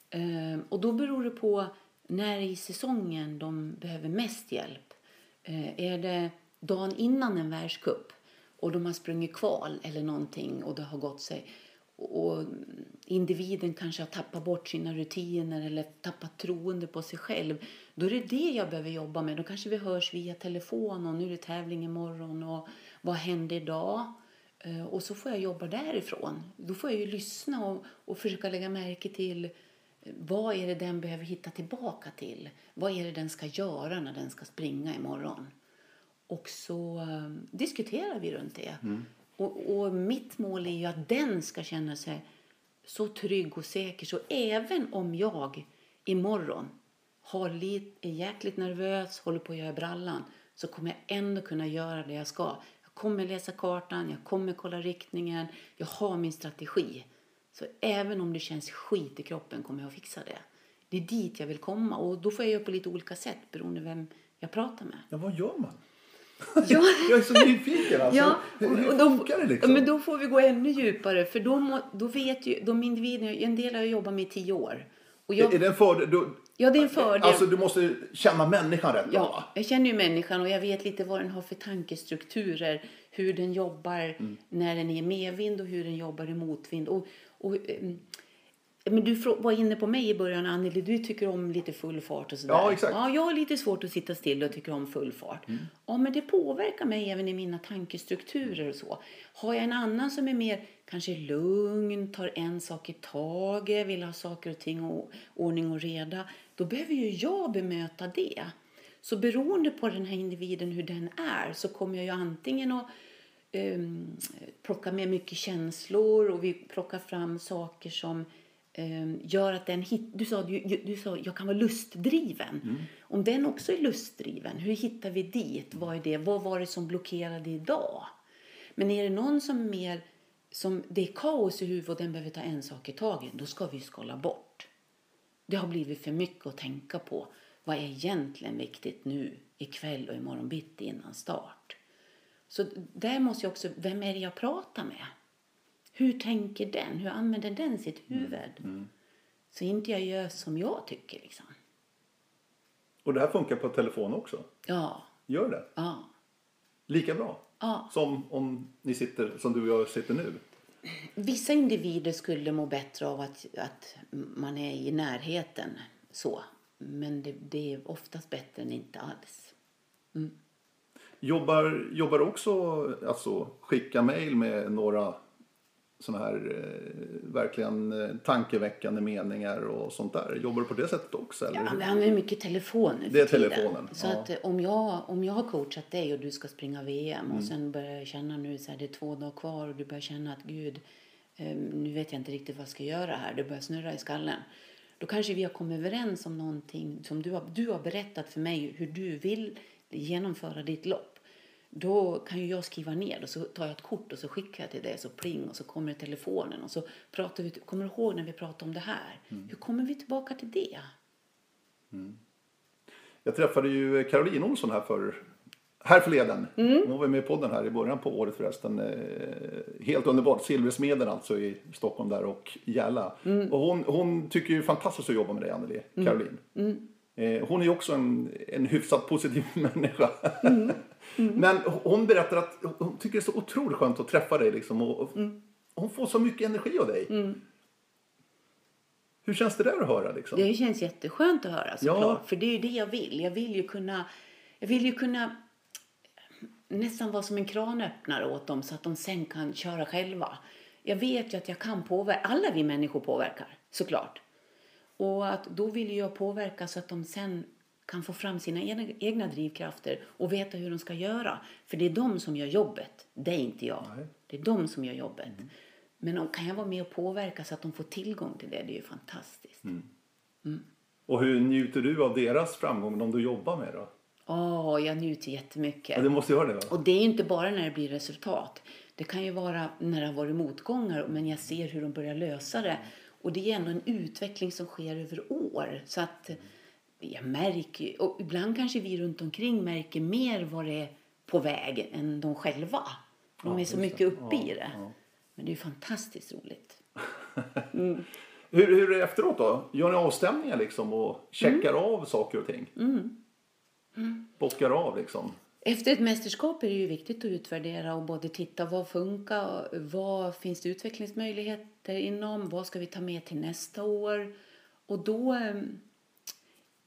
Ehm, och då beror det på när i säsongen de behöver mest hjälp. Eh, är det dagen innan en världscup och de har sprungit kval eller någonting och det har gått sig och individen kanske har tappat bort sina rutiner eller tappat troende på sig själv. Då är det det jag behöver jobba med. Då kanske vi hörs via telefon och nu är det tävling imorgon och vad hände idag? Eh, och så får jag jobba därifrån. Då får jag ju lyssna och, och försöka lägga märke till eh, vad är det den behöver hitta tillbaka till? Vad är det den ska göra när den ska springa imorgon? Och så eh, diskuterar vi runt det. Och, och mitt mål är ju att den ska känna sig så trygg och säker. Så även om jag imorgon har lite, är jäkligt nervös, håller på att göra brallan, så kommer jag ändå kunna göra det jag ska. Jag kommer läsa kartan, jag kommer kolla riktningen, jag har min strategi. Så även om det känns skit i kroppen kommer jag att fixa det. Det är dit jag vill komma och då får jag göra på lite olika sätt beroende vem jag pratar med. Ja, vad gör man? Ja. Jag är så nyfiken alltså. Ja, hur hur och då, funkar det liksom? men då får vi gå ännu djupare. För då, må, då vet ju de individerna, en del har jag jobbat med i tio år. Och jag, Är det en fördel? Du, ja, det är en fördel. Alltså du måste känna människan rätt ja, jag känner ju människan och jag vet lite vad den har för tankestrukturer. Hur den jobbar Mm. när den är medvind och hur den jobbar i motvind. Och, och, ehm, men du var inne på mig i början, Anneli. Du tycker om lite full fart och sådär. Ja, exakt. Mm. Ja, jag har lite svårt att sitta still och tycker om full fart. Ja, men det påverkar mig även i mina tankestrukturer och så. Har jag en annan som är mer kanske lugn, tar en sak i taget, vill ha saker och ting och ordning och reda, då behöver ju jag bemöta det. Så beroende på den här individen, hur den är, så kommer jag ju antingen att um, plocka med mycket känslor och vi plockar fram saker som gör att den hit, du sa, du, du sa jag kan vara lustdriven. Om den också är lustdriven, hur hittar vi dit? Vad är det? Vad var det som blockerade idag? Men är det någon som mer som det är kaos i huvudet och den behöver ta en sak i taget, då ska vi skala bort. Det har blivit för mycket att tänka på. Vad är egentligen viktigt nu, ikväll och imorgon bitti innan start? Så där måste jag också, vem är det jag pratar med? Hur tänker den? Hur använder den sitt huvud? Så inte jag gör som jag tycker liksom. Och det här funkar på telefon också. Ja, Gör det? ja, Lika bra? ja. Som om ni sitter, som du och jag sitter nu? Vissa individer skulle må bättre av att, att man är i närheten så. Men det, det är oftast bättre än inte alls. Jobbar, jobbar du också, alltså skicka mejl med några sådana här eh, verkligen eh, tankeväckande meningar och sånt där? Jobbar du på det sättet också? Eller? Ja, vi använder mycket telefon nu för Det är tiden. telefonen, Så ja. att eh, om jag, om jag har coachat dig och du ska springa VM Mm. och sen börjar jag känna nu så här, det är två dagar kvar och du börjar känna att gud, eh, nu vet jag inte riktigt vad jag ska göra här. Det börjar snurra i skallen. Då kanske vi har kommit överens om någonting som du har, du har berättat för mig hur du vill genomföra ditt lopp. Då kan ju jag skriva ner och så tar jag ett kort och så skickar jag till dig så pling och så kommer telefonen och så pratar vi. Kommer du ihåg när vi pratade om det här? Hur kommer vi tillbaka till det? Jag träffade ju Caroline Olsson här för här förleden. Mm. Hon var med i podden här i början på året förresten. Eh, Helt underbart. Silversmeden alltså i Stockholm där och Gälla. Mm. Och hon, hon tycker ju fantastiskt att jobba med dig Anneli, Caroline. Mm. Eh, Hon är ju också en, en hyfsat positiv människa. Mm. Men hon berättar att hon tycker det är så otroligt skönt att träffa dig liksom. Och, Mm. Hon får så mycket energi av dig. Hur känns det där att höra liksom? Det känns jätteskönt att höra såklart. Ja. För det är ju det jag vill. Jag vill ju kunna, jag vill ju kunna nästan vara som en kranöppnare åt dem så att de sen kan köra själva. Jag vet ju att jag kan påverka. Alla vi människor påverkar såklart. Och att då vill jag påverka så att de sen kan få fram sina egna, egna drivkrafter och veta hur de ska göra. För det är de som gör jobbet. Det är inte jag. Nej. Det är de som gör jobbet. Men om, kan jag vara med och påverka så att de får tillgång till det, det är ju fantastiskt. Och hur njuter du av deras framgång, de du jobbar med då? Åh, jag njuter jättemycket. Ja, det måste göra det va? Och det är inte bara när det blir resultat. Det kan ju vara när det har varit motgångar men jag ser hur de börjar lösa det. Och det är ändå en utveckling som sker över år. Så att jag märker och ibland kanske vi runt omkring märker mer vad det är på väg än de själva. De Ja, är så mycket det. uppe Ja, i det. ja. Men det är fantastiskt roligt. Hur, hur är det efteråt då? Gör ni avstämningar liksom och checkar Mm. av saker och ting? Bockar av liksom? Efter ett mästerskap är det ju viktigt att utvärdera och både titta vad funkar, vad finns det utvecklingsmöjligheter inom, vad ska vi ta med till nästa år. Och då eh,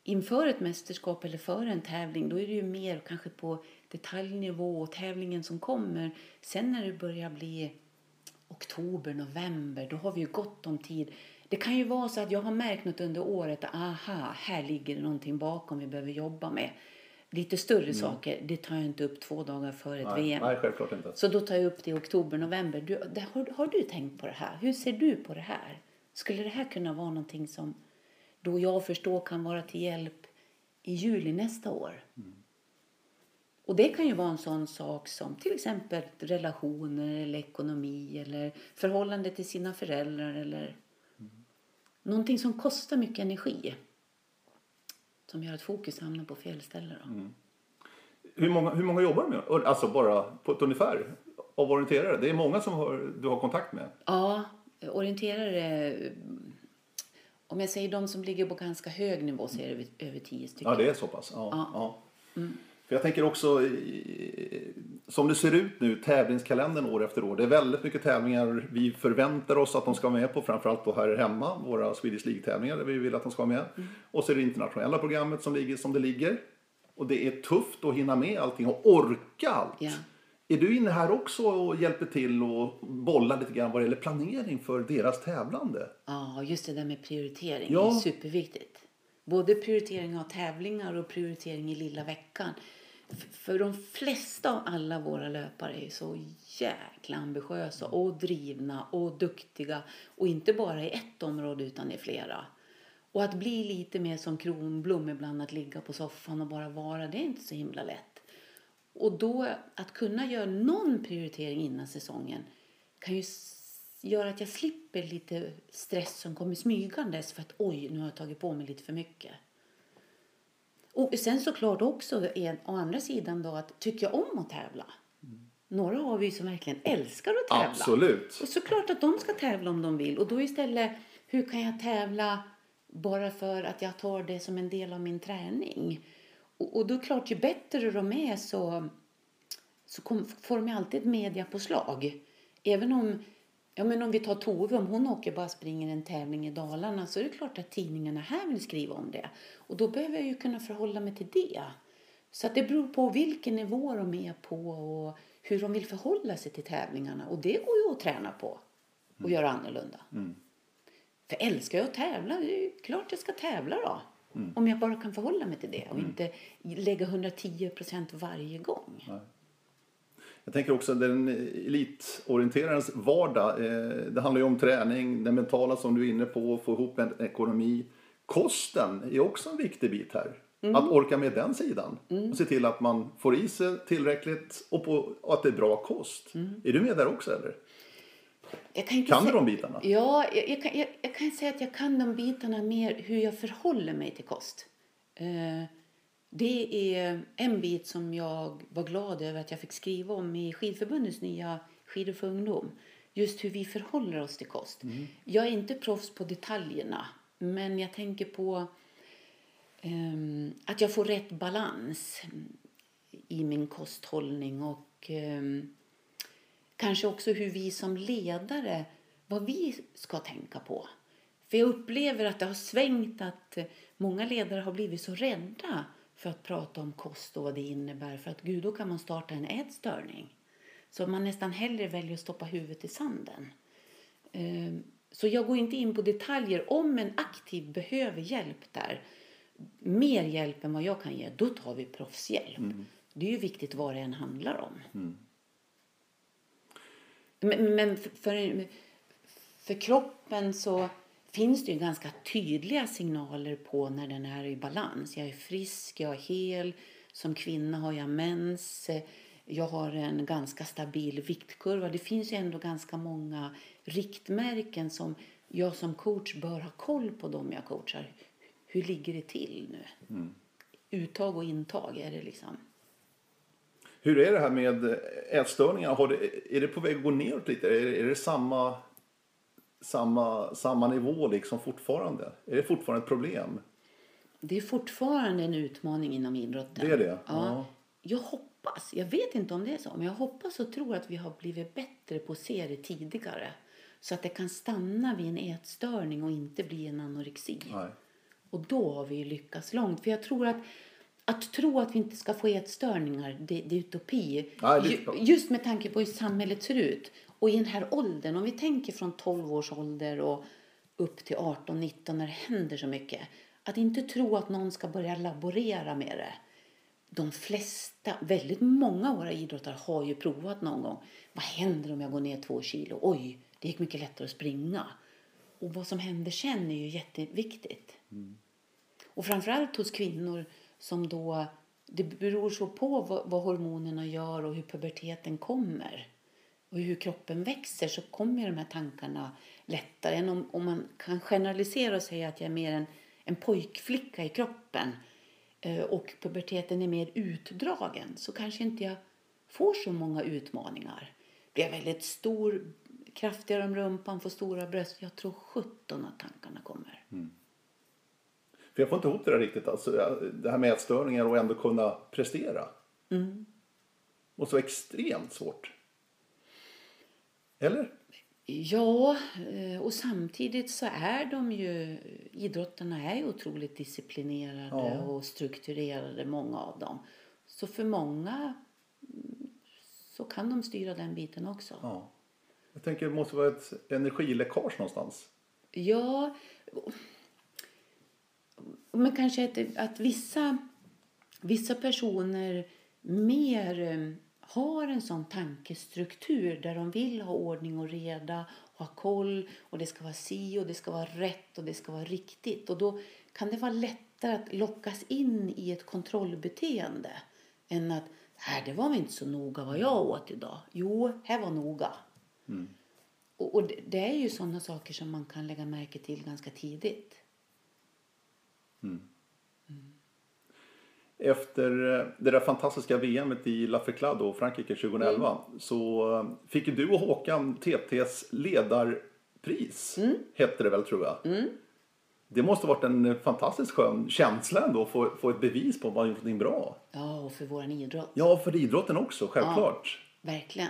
inför ett mästerskap eller före en tävling då är det ju mer kanske på detaljnivå och tävlingen som kommer. Sen när det börjar bli oktober, november, då har vi ju gott om tid. Det kan ju vara så att jag har märkt något under året, aha, här ligger det någonting bakom vi behöver jobba med. Lite större saker, det tar jag inte upp två dagar före ett Nej, VM. nej, självklart inte. Så då tar jag upp det i oktober, november. Du, det, har, har du tänkt på det här? Hur ser du på det här? Skulle det här kunna vara någonting som då jag förstår kan vara till hjälp i juli nästa år? Och det kan ju vara en sån sak som till exempel relationer eller ekonomi eller förhållande till sina föräldrar eller någonting som kostar mycket energi. Som gör att fokus hamnar på fel ställe då. Hur många, hur många jobbar du med? Alltså bara på ett ungefär av orienterare. Det är många som har, du har kontakt med. Ja, orienterare... Om jag säger de som ligger på ganska hög nivå så är det över- över tio stycken. Ja, det är så pass. Ja, Ja. ja. För jag tänker också, som det ser ut nu, tävlingskalendern år efter år. Det är väldigt mycket tävlingar vi förväntar oss att de ska vara med på. Framförallt då här hemma, våra Swedish League-tävlingar där vi vill att de ska vara med. Mm. Och så är det internationella programmet som ligger som det ligger. Och det är tufft att hinna med allting och orka allt. Ja. Är du inne här också och hjälper till och bollar lite grann vad det gäller planering för deras tävlande? Ja, just det där med prioritering Ja. är superviktigt. Både prioritering av tävlingar och prioritering i lilla veckan. För de flesta av alla våra löpare är så jäkla ambitiösa och drivna och duktiga. Och inte bara i ett område utan i flera. Och att bli lite mer som Kronblom ibland, att ligga på soffan och bara vara, det är inte så himla lätt. Och då att kunna göra någon prioritering innan säsongen kan ju göra att jag slipper lite stress som kommer smygandes för att oj, nu har jag tagit på mig lite för mycket. Och sen såklart också, är, å andra sidan då, att tycker jag om att tävla? Några har vi som verkligen älskar att tävla. Absolut. Och såklart att de ska tävla om de vill. Och då istället, hur kan jag tävla bara för att jag tar det som en del av min träning? Och, och då är det klart, ju bättre de är så, så kom, får de ju alltid ett mediapåslag. Även om, ja men om vi tar Tove, om hon åker bara springer en tävling i Dalarna så är det klart att tidningarna här vill skriva om det. Och då behöver jag ju kunna förhålla mig till det. Så att det beror på vilken nivå de är på och hur de vill förhålla sig till tävlingarna. Och det går ju att träna på och göra annorlunda. För älskar jag att tävla, det är ju klart jag ska tävla då. Om jag bara kan förhålla mig till det och inte lägga 110 procent varje gång. Jag tänker också den elitorienterarens vardag. Eh, det handlar ju om träning, det mentala som du är inne på, få ihop en ekonomi. kosten är också en viktig bit här. Att orka med den sidan. Och se till att man får i sig tillräckligt och, på, och att det är bra kost. Är du med där också eller? Jag kan, inte Kan du de bitarna? Ja, jag, jag, kan, jag, jag kan säga att jag kan de bitarna mer hur jag förhåller mig till kost. Eh, det är en bit som jag var glad över att jag fick skriva om i Skidförbundets nya Skidor för ungdom. Just hur vi förhåller oss till kost. Jag är inte proffs på detaljerna, men jag tänker på ehm, att jag får rätt balans i min kosthållning och ehm, kanske också hur vi som ledare, vad vi ska tänka på. För jag upplever att det har svängt att många ledare har blivit så rädda för att prata om kost och vad det innebär. För att gud, då kan man starta en ätstörning. Så man nästan hellre väljer att stoppa huvudet i sanden. Eh, Så jag går inte in på detaljer. Om en aktiv behöver hjälp där, mer hjälp än vad jag kan ge, då tar vi proffshjälp. Det är ju viktigt vad det än handlar om. Men, men för, för, kroppen så finns det ju ganska tydliga signaler på när den är i balans. Jag är frisk, jag är hel, som kvinna har jag mens, jag har en ganska stabil viktkurva. Det finns ju ändå ganska många riktmärken som jag som coach bör ha koll på dem jag coachar. Hur ligger det till nu? Uttag och intag, är det liksom... Hur är det här med ätstörningar? Har det, är det på väg att gå neråt lite? Är, det- är det samma, samma, samma nivå liksom fortfarande? Är det fortfarande ett problem? Det är fortfarande en utmaning inom idrotten. Det är det? Ja. Ja. Jag hoppas, jag vet inte om det är så, men jag hoppas och tror att vi har blivit bättre på att se det tidigare. Så att det kan stanna vid en ätstörning och inte bli en anorexi. Nej. Och då har vi lyckats långt. För jag tror att att tro att vi inte ska få ätstörningar, det, det är utopi. Nej, det är. Just med tanke på hur samhället ser ut. Och i den här åldern, om vi tänker från 12 års ålder och upp till 18-19 när det händer så mycket. Att inte tro att någon ska börja laborera med det. De flesta, väldigt många av våra idrottare har ju provat någon gång. Vad händer om jag går ner två kilo? Oj, det gick mycket lättare att springa. Och vad som händer sen är ju jätteviktigt. Och framförallt hos kvinnor som då, det beror så på vad, vad hormonerna gör och hur puberteten kommer. Och hur kroppen växer så kommer ju de här tankarna lättare än om, om man kan generalisera och säga att jag är mer en, en pojkflicka i kroppen eh, och puberteten är mer utdragen så kanske inte jag får så många utmaningar. Blir jag väldigt stor, kraftigare om rumpan, får stora bröst, jag tror 17 att tankarna kommer. Mm. För jag får inte ihop det där riktigt. Alltså, det här med ätstörningar och ändå kunna prestera. Mm. Måste vara extremt svårt. Eller? Ja, eh, och samtidigt så är de ju, idrottarna är ju otroligt disciplinerade Ja. och strukturerade, många av dem. Så för många mm, så kan de styra den biten också. Ja. Jag tänker det måste vara ett energiläckage någonstans. Ja, men kanske att, att vissa, vissa personer mer eh, har en sån tankestruktur där de vill ha ordning och reda, ha koll och det ska vara si och det ska vara rätt och det ska vara riktigt. Och då kan det vara lättare att lockas in i ett kontrollbeteende än att Nej, det var inte så noga vad jag åt idag. Jo, här var noga. Och, och det, det är ju sådana saker som man kan lägga märke till ganska tidigt. Efter eh, det där fantastiska VMet i La Ferclado, Frankrike 2011, så eh, fick ju du och Håkan TTs ledarpris. Hette det väl tror jag. Det måste ha varit en fantastiskt skön känsla ändå att få, få ett bevis på att man gjort någonting bra. Ja, och för våran idrott. Ja, för idrotten också, självklart. Verkligen.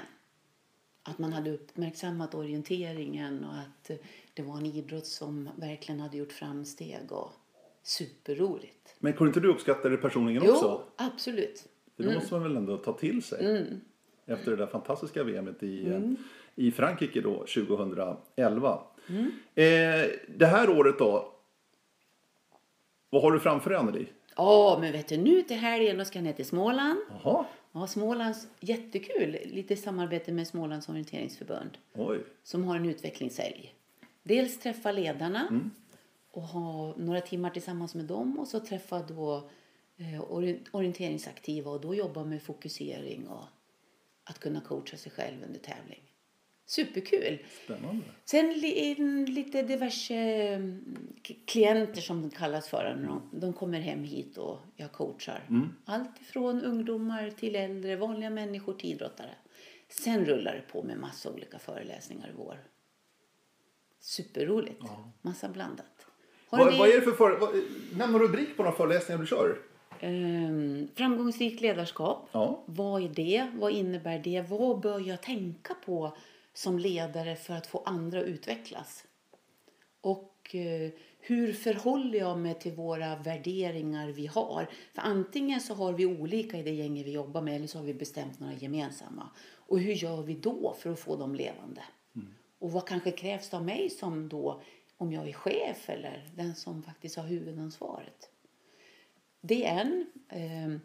Att man hade uppmärksammat orienteringen och att det var en idrott som verkligen hade gjort framsteg och superroligt. Men kunde inte du uppskatta det personligen Jo, också? absolut. För det måste man väl ändå ta till sig. Mm. Efter det där fantastiska VMet i, eh, i Frankrike då, 2011. Mm. Eh, det här året då. Vad har du framför dig Anneli? Ja, men vet du, nu till helgen ska jag ner till Småland. Jaha, Ja, Smålands, jättekul. Lite samarbete med Smålands orienteringsförbund. oj. som har en utvecklingshelg. Dels träffa ledarna och ha några timmar tillsammans med dem och så träffa då eh, ori- orienteringsaktiva och då jobba med fokusering och att kunna coacha sig själv under tävling. Superkul! Spännande. Sen lite diverse mm, klienter som det kallas för. De, de kommer hem hit och jag coachar. Allt ifrån ungdomar till äldre, vanliga människor till idrottare. Sen rullar det på med massa olika föreläsningar i vår. Superroligt. Massa blandat. Vad, ni- vad är det för för, vad, Nämn någon rubrik på de föreläsningar du kör. Ehm, framgångsrikt ledarskap. Ja. Vad är det? Vad innebär det? Vad bör jag tänka på som ledare för att få andra att utvecklas? Och eh, hur förhåller jag mig till våra värderingar vi har? För antingen så har vi olika i det gänget vi jobbar med eller så har vi bestämt några gemensamma. Och hur gör vi då för att få dem levande? Och vad kanske krävs av mig som då, om jag är chef eller den som faktiskt har huvudansvaret? Det är en. Eh,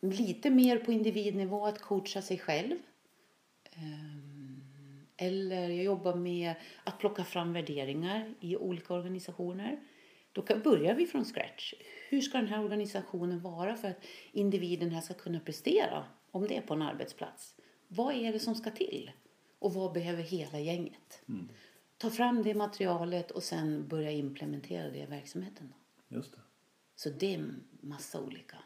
lite mer på individnivå att coacha sig själv. Eh, eller jag jobbar med att plocka fram värderingar i olika organisationer. Då kan, börjar vi från scratch. Hur ska den här organisationen vara för att individen här ska kunna prestera om det är på en arbetsplats? Vad är det som ska till? Och vad behöver hela gänget? Mm. Ta fram det materialet och sen börja implementera det i verksamheten. Just det. Så det är massa olika.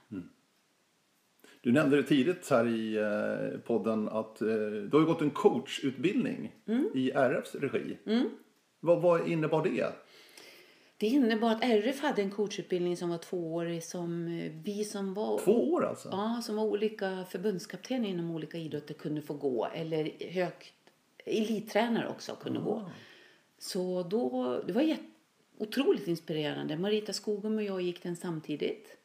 Du nämnde det tidigt här i eh, podden att eh, du har gått en coachutbildning i RFs regi. Vad, vad innebar det? Det innebar att RF hade en coachutbildning som var tvåårig som eh, vi som var, Två år alltså? ja, som var olika förbundskaptener inom olika idrotter kunde få gå. Eller högt, elittränare också kunde gå. Så då, det var jätte, otroligt inspirerande. Marita Skogum och jag gick den samtidigt.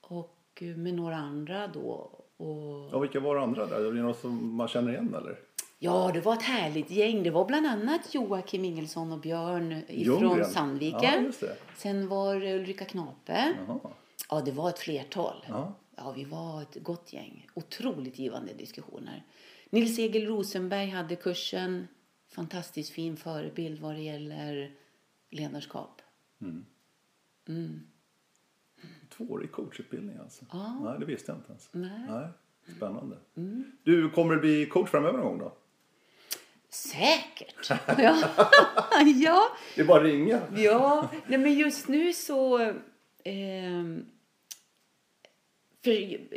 Och eh, med några andra då. Och Ja, vilka var det andra där? Är det någon som man känner igen eller? Ja, det var ett härligt gäng. Det var bland annat Joakim Ingelsson och Björn ifrån Ljunggren. Sandviken. Ja. Sen var det Ulrika Knape. Jaha. Ja, det var ett flertal. Ja. Ja, vi var ett gott gäng. Otroligt givande diskussioner. Nils Egil Rosenberg hade kursen. Fantastiskt fin förebild vad det gäller ledarskap. Tvåårig coachutbildning alltså? Ja. Nej, det visste jag inte ens. Nej. Spännande. Du, kommer du bli coach framöver någon gång då? Säkert! ja. ja. Det är bara att ringa. Ja, nej men just nu så... för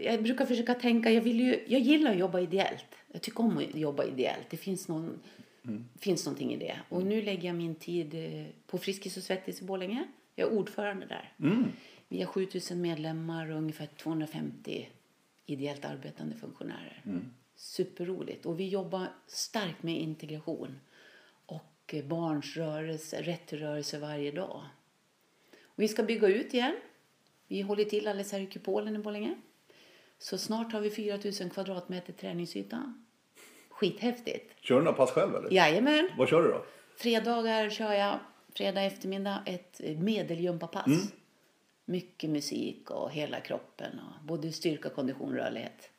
jag brukar försöka tänka, jag, vill ju, jag gillar att jobba ideellt. Jag tycker om att jobba ideellt. Det finns, någon, finns någonting i det. Och nu lägger jag min tid eh, på Friskis och Svettis i Borlänge. Jag är ordförande där. Vi har 7000 medlemmar och ungefär 250 ideellt arbetande funktionärer. Superroligt. Och vi jobbar starkt med integration och eh, barns rörelse, rätt till rörelse varje dag. Och vi ska bygga ut igen. Vi håller till alldeles här i Kupolen i Borlänge. Så snart har vi 4 000 kvadratmeter träningsyta. Skithäftigt. Kör du några pass själv eller? Jajamän. Vad kör du då? Fredagar kör jag, fredag eftermiddag, ett medeljumpapass. Mycket musik och hela kroppen. Och både styrka, kondition, rörlighet.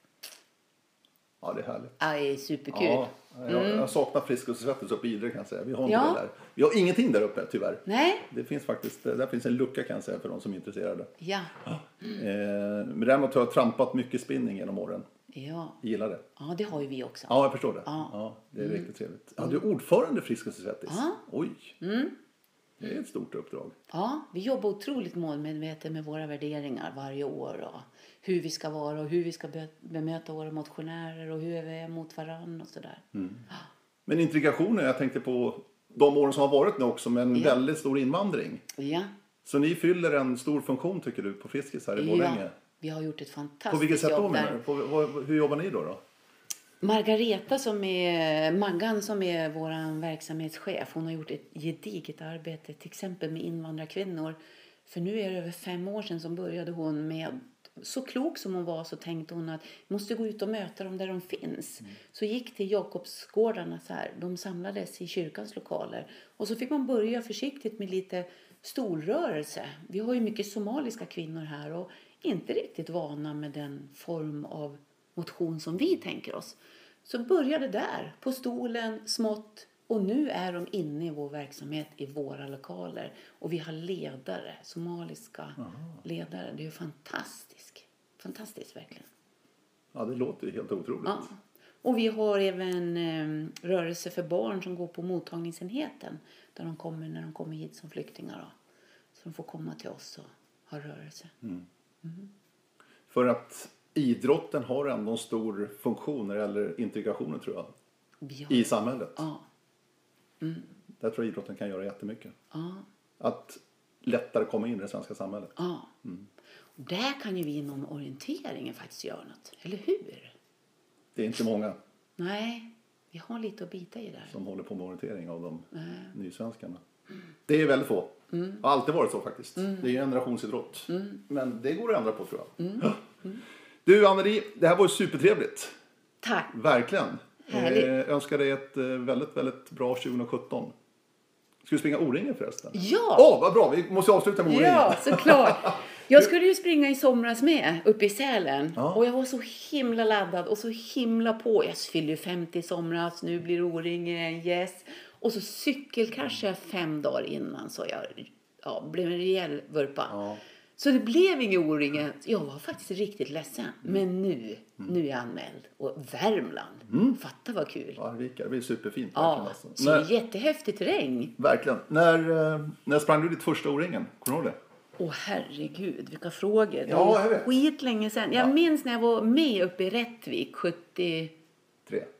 Ja, det är härligt. Ja, det är superkul. Ja, jag, jag saknar Friskis och Svettis uppe i Idre kan jag säga. Vi har inte Ja. det där. Vi har ingenting där uppe tyvärr. Nej? Det finns faktiskt, där finns en lucka kan jag säga för de som är intresserade. Ja. Eh, men däremot har jag trampat mycket spinning genom åren. Ja. Jag gillar det. ja, det har ju vi också. Ja, jag förstår det. Ja. Ja, det är riktigt trevligt. Ja, du är ordförande Friskis och Svettis. Ja. Oj. Det är ett stort uppdrag. Ja, vi jobbar otroligt målmedvetet med våra värderingar varje år. Och hur vi ska vara och hur vi ska be- bemöta våra motionärer och hur vi är mot varann och sådär. Men integrationen, jag tänkte på de åren som har varit nu också med en Ja. väldigt stor invandring. Ja. Så ni fyller en stor funktion tycker du på Friskis här i Borlänge? ja, vi har gjort ett På fantastiskt vilket sätt då jobb menar du? På, hur jobbar ni då? då? Margareta som är, Maggan som är vår verksamhetschef, hon har gjort ett gediget arbete till exempel med invandrarkvinnor. För nu är det över fem år sedan som började hon med, så klok som hon var så tänkte hon att vi måste gå ut och möta dem där de finns. Så gick till Jakobsgårdarna så här, de samlades i kyrkans lokaler. Och så fick man börja försiktigt med lite stolrörelse. Vi har ju mycket somaliska kvinnor här och inte riktigt vana med den form av motion som vi tänker oss. Så började där, på stolen, smått, Och nu är de inne i vår verksamhet i våra lokaler. Och vi har ledare, somaliska ledare. Det är ju fantastiskt. Fantastiskt verkligen. Ja, det låter helt otroligt. Ja. Och vi har även eh, rörelse för barn som går på mottagningsenheten. Där de kommer när de kommer hit som flyktingar. Då. Så de får komma till oss och ha rörelse. För att idrotten har ändå en stor funktion när det gäller integrationen tror jag. Har, I samhället. ja, Där tror jag idrotten kan göra jättemycket. ja, Att lättare komma in i det svenska samhället. ja. Och där kan ju vi inom orienteringen faktiskt göra något. Eller hur? Det är inte många Nej, vi har lite att bita i där. som håller på med orientering av de Nej. nysvenskarna. Det är väldigt få. Det har alltid varit så faktiskt. Det är ju en generationsidrott. Men det går att ändra på tror jag. Ja. Du Anneli, det här var ju supertrevligt. Tack! Verkligen. Härligt. Eh, önskar dig ett eh, väldigt, väldigt bra 2017. Ska vi springa O-ringen förresten? Ja! Åh, vad bra! Vi måste avsluta med O-ringen. Ja, såklart. Jag skulle ju springa i somras med uppe i Sälen. Ja. Och jag var så himla laddad och så himla på. Jag fyllde ju 50 i somras, nu blir O-ringen, yes. Och så cykelkraschade jag fem dagar innan så jag ja, blev en rejäl vurpa. Ja. Så det blev ingen O-ringen. Jag var faktiskt riktigt ledsen. Mm. Men nu, nu är jag anmäld. Och Värmland, fatta vad kul. Arvika, det blir superfint. Ja, alltså. så När, jättehäftig terräng. verkligen. När, eh, när sprang du ditt första O-ringen? Kommer du ihåg det? Åh herregud, vilka frågor. Det Ja, vet. skitlänge sedan. Jag Ja. minns när jag var med uppe i Rättvik 73,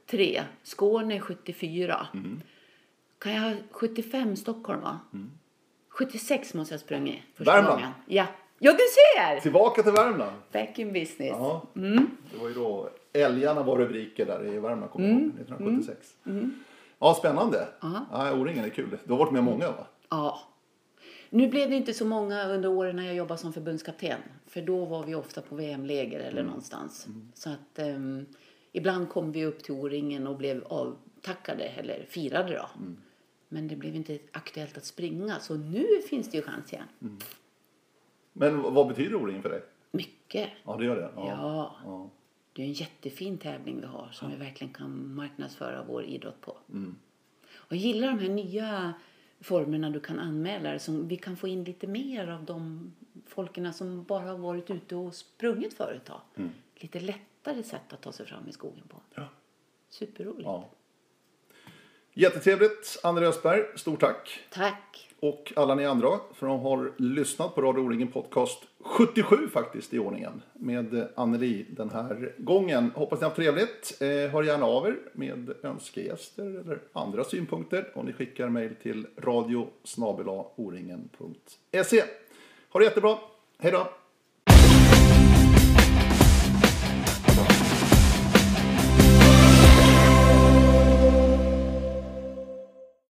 Tre. Skåne 74. Mm. Kan jag ha 75 Stockholm va? 76 måste jag ha sprungit första Värmland. gången. Ja. ja, du ser! Tillbaka till Värmland. Back in business. Ja. Mm. Det var ju då Älgarna var rubriker där i Värmland, kommer Mm. ihåg, 1976. Ja, spännande. Ja, O-ringen är kul. Du har varit med många va? Ja. Nu blev det inte så många under åren när jag jobbade som förbundskapten. För då var vi ofta på VM-läger eller någonstans. Så att ehm, ibland kom vi upp till O-ringen och blev avtackade eller firade då. Men det blev inte aktuellt att springa. Så nu finns det ju chans igen. Men vad betyder O-ringen för dig? Mycket. Ja, det gör det? Ja. ja. Det är en jättefin tävling vi har som vi verkligen kan marknadsföra vår idrott på. Och jag gillar de här nya formerna du kan anmäla dig, som vi kan få in lite mer av de folkerna som bara har varit ute och sprungit förut. Då. Lite lättare sätt att ta sig fram i skogen på. Ja. Superroligt. ja. Jättetrevligt, André Östberg. Stort tack. Tack! Och alla ni andra för att har lyssnat på Radio O-ringen podcast 77 faktiskt i ordningen med Anneli den här gången. Hoppas ni har trevligt. Eh, hör gärna av er med önskegäster eller andra synpunkter och ni skickar mejl till radio oringen.se. Ha det jättebra. Hej då!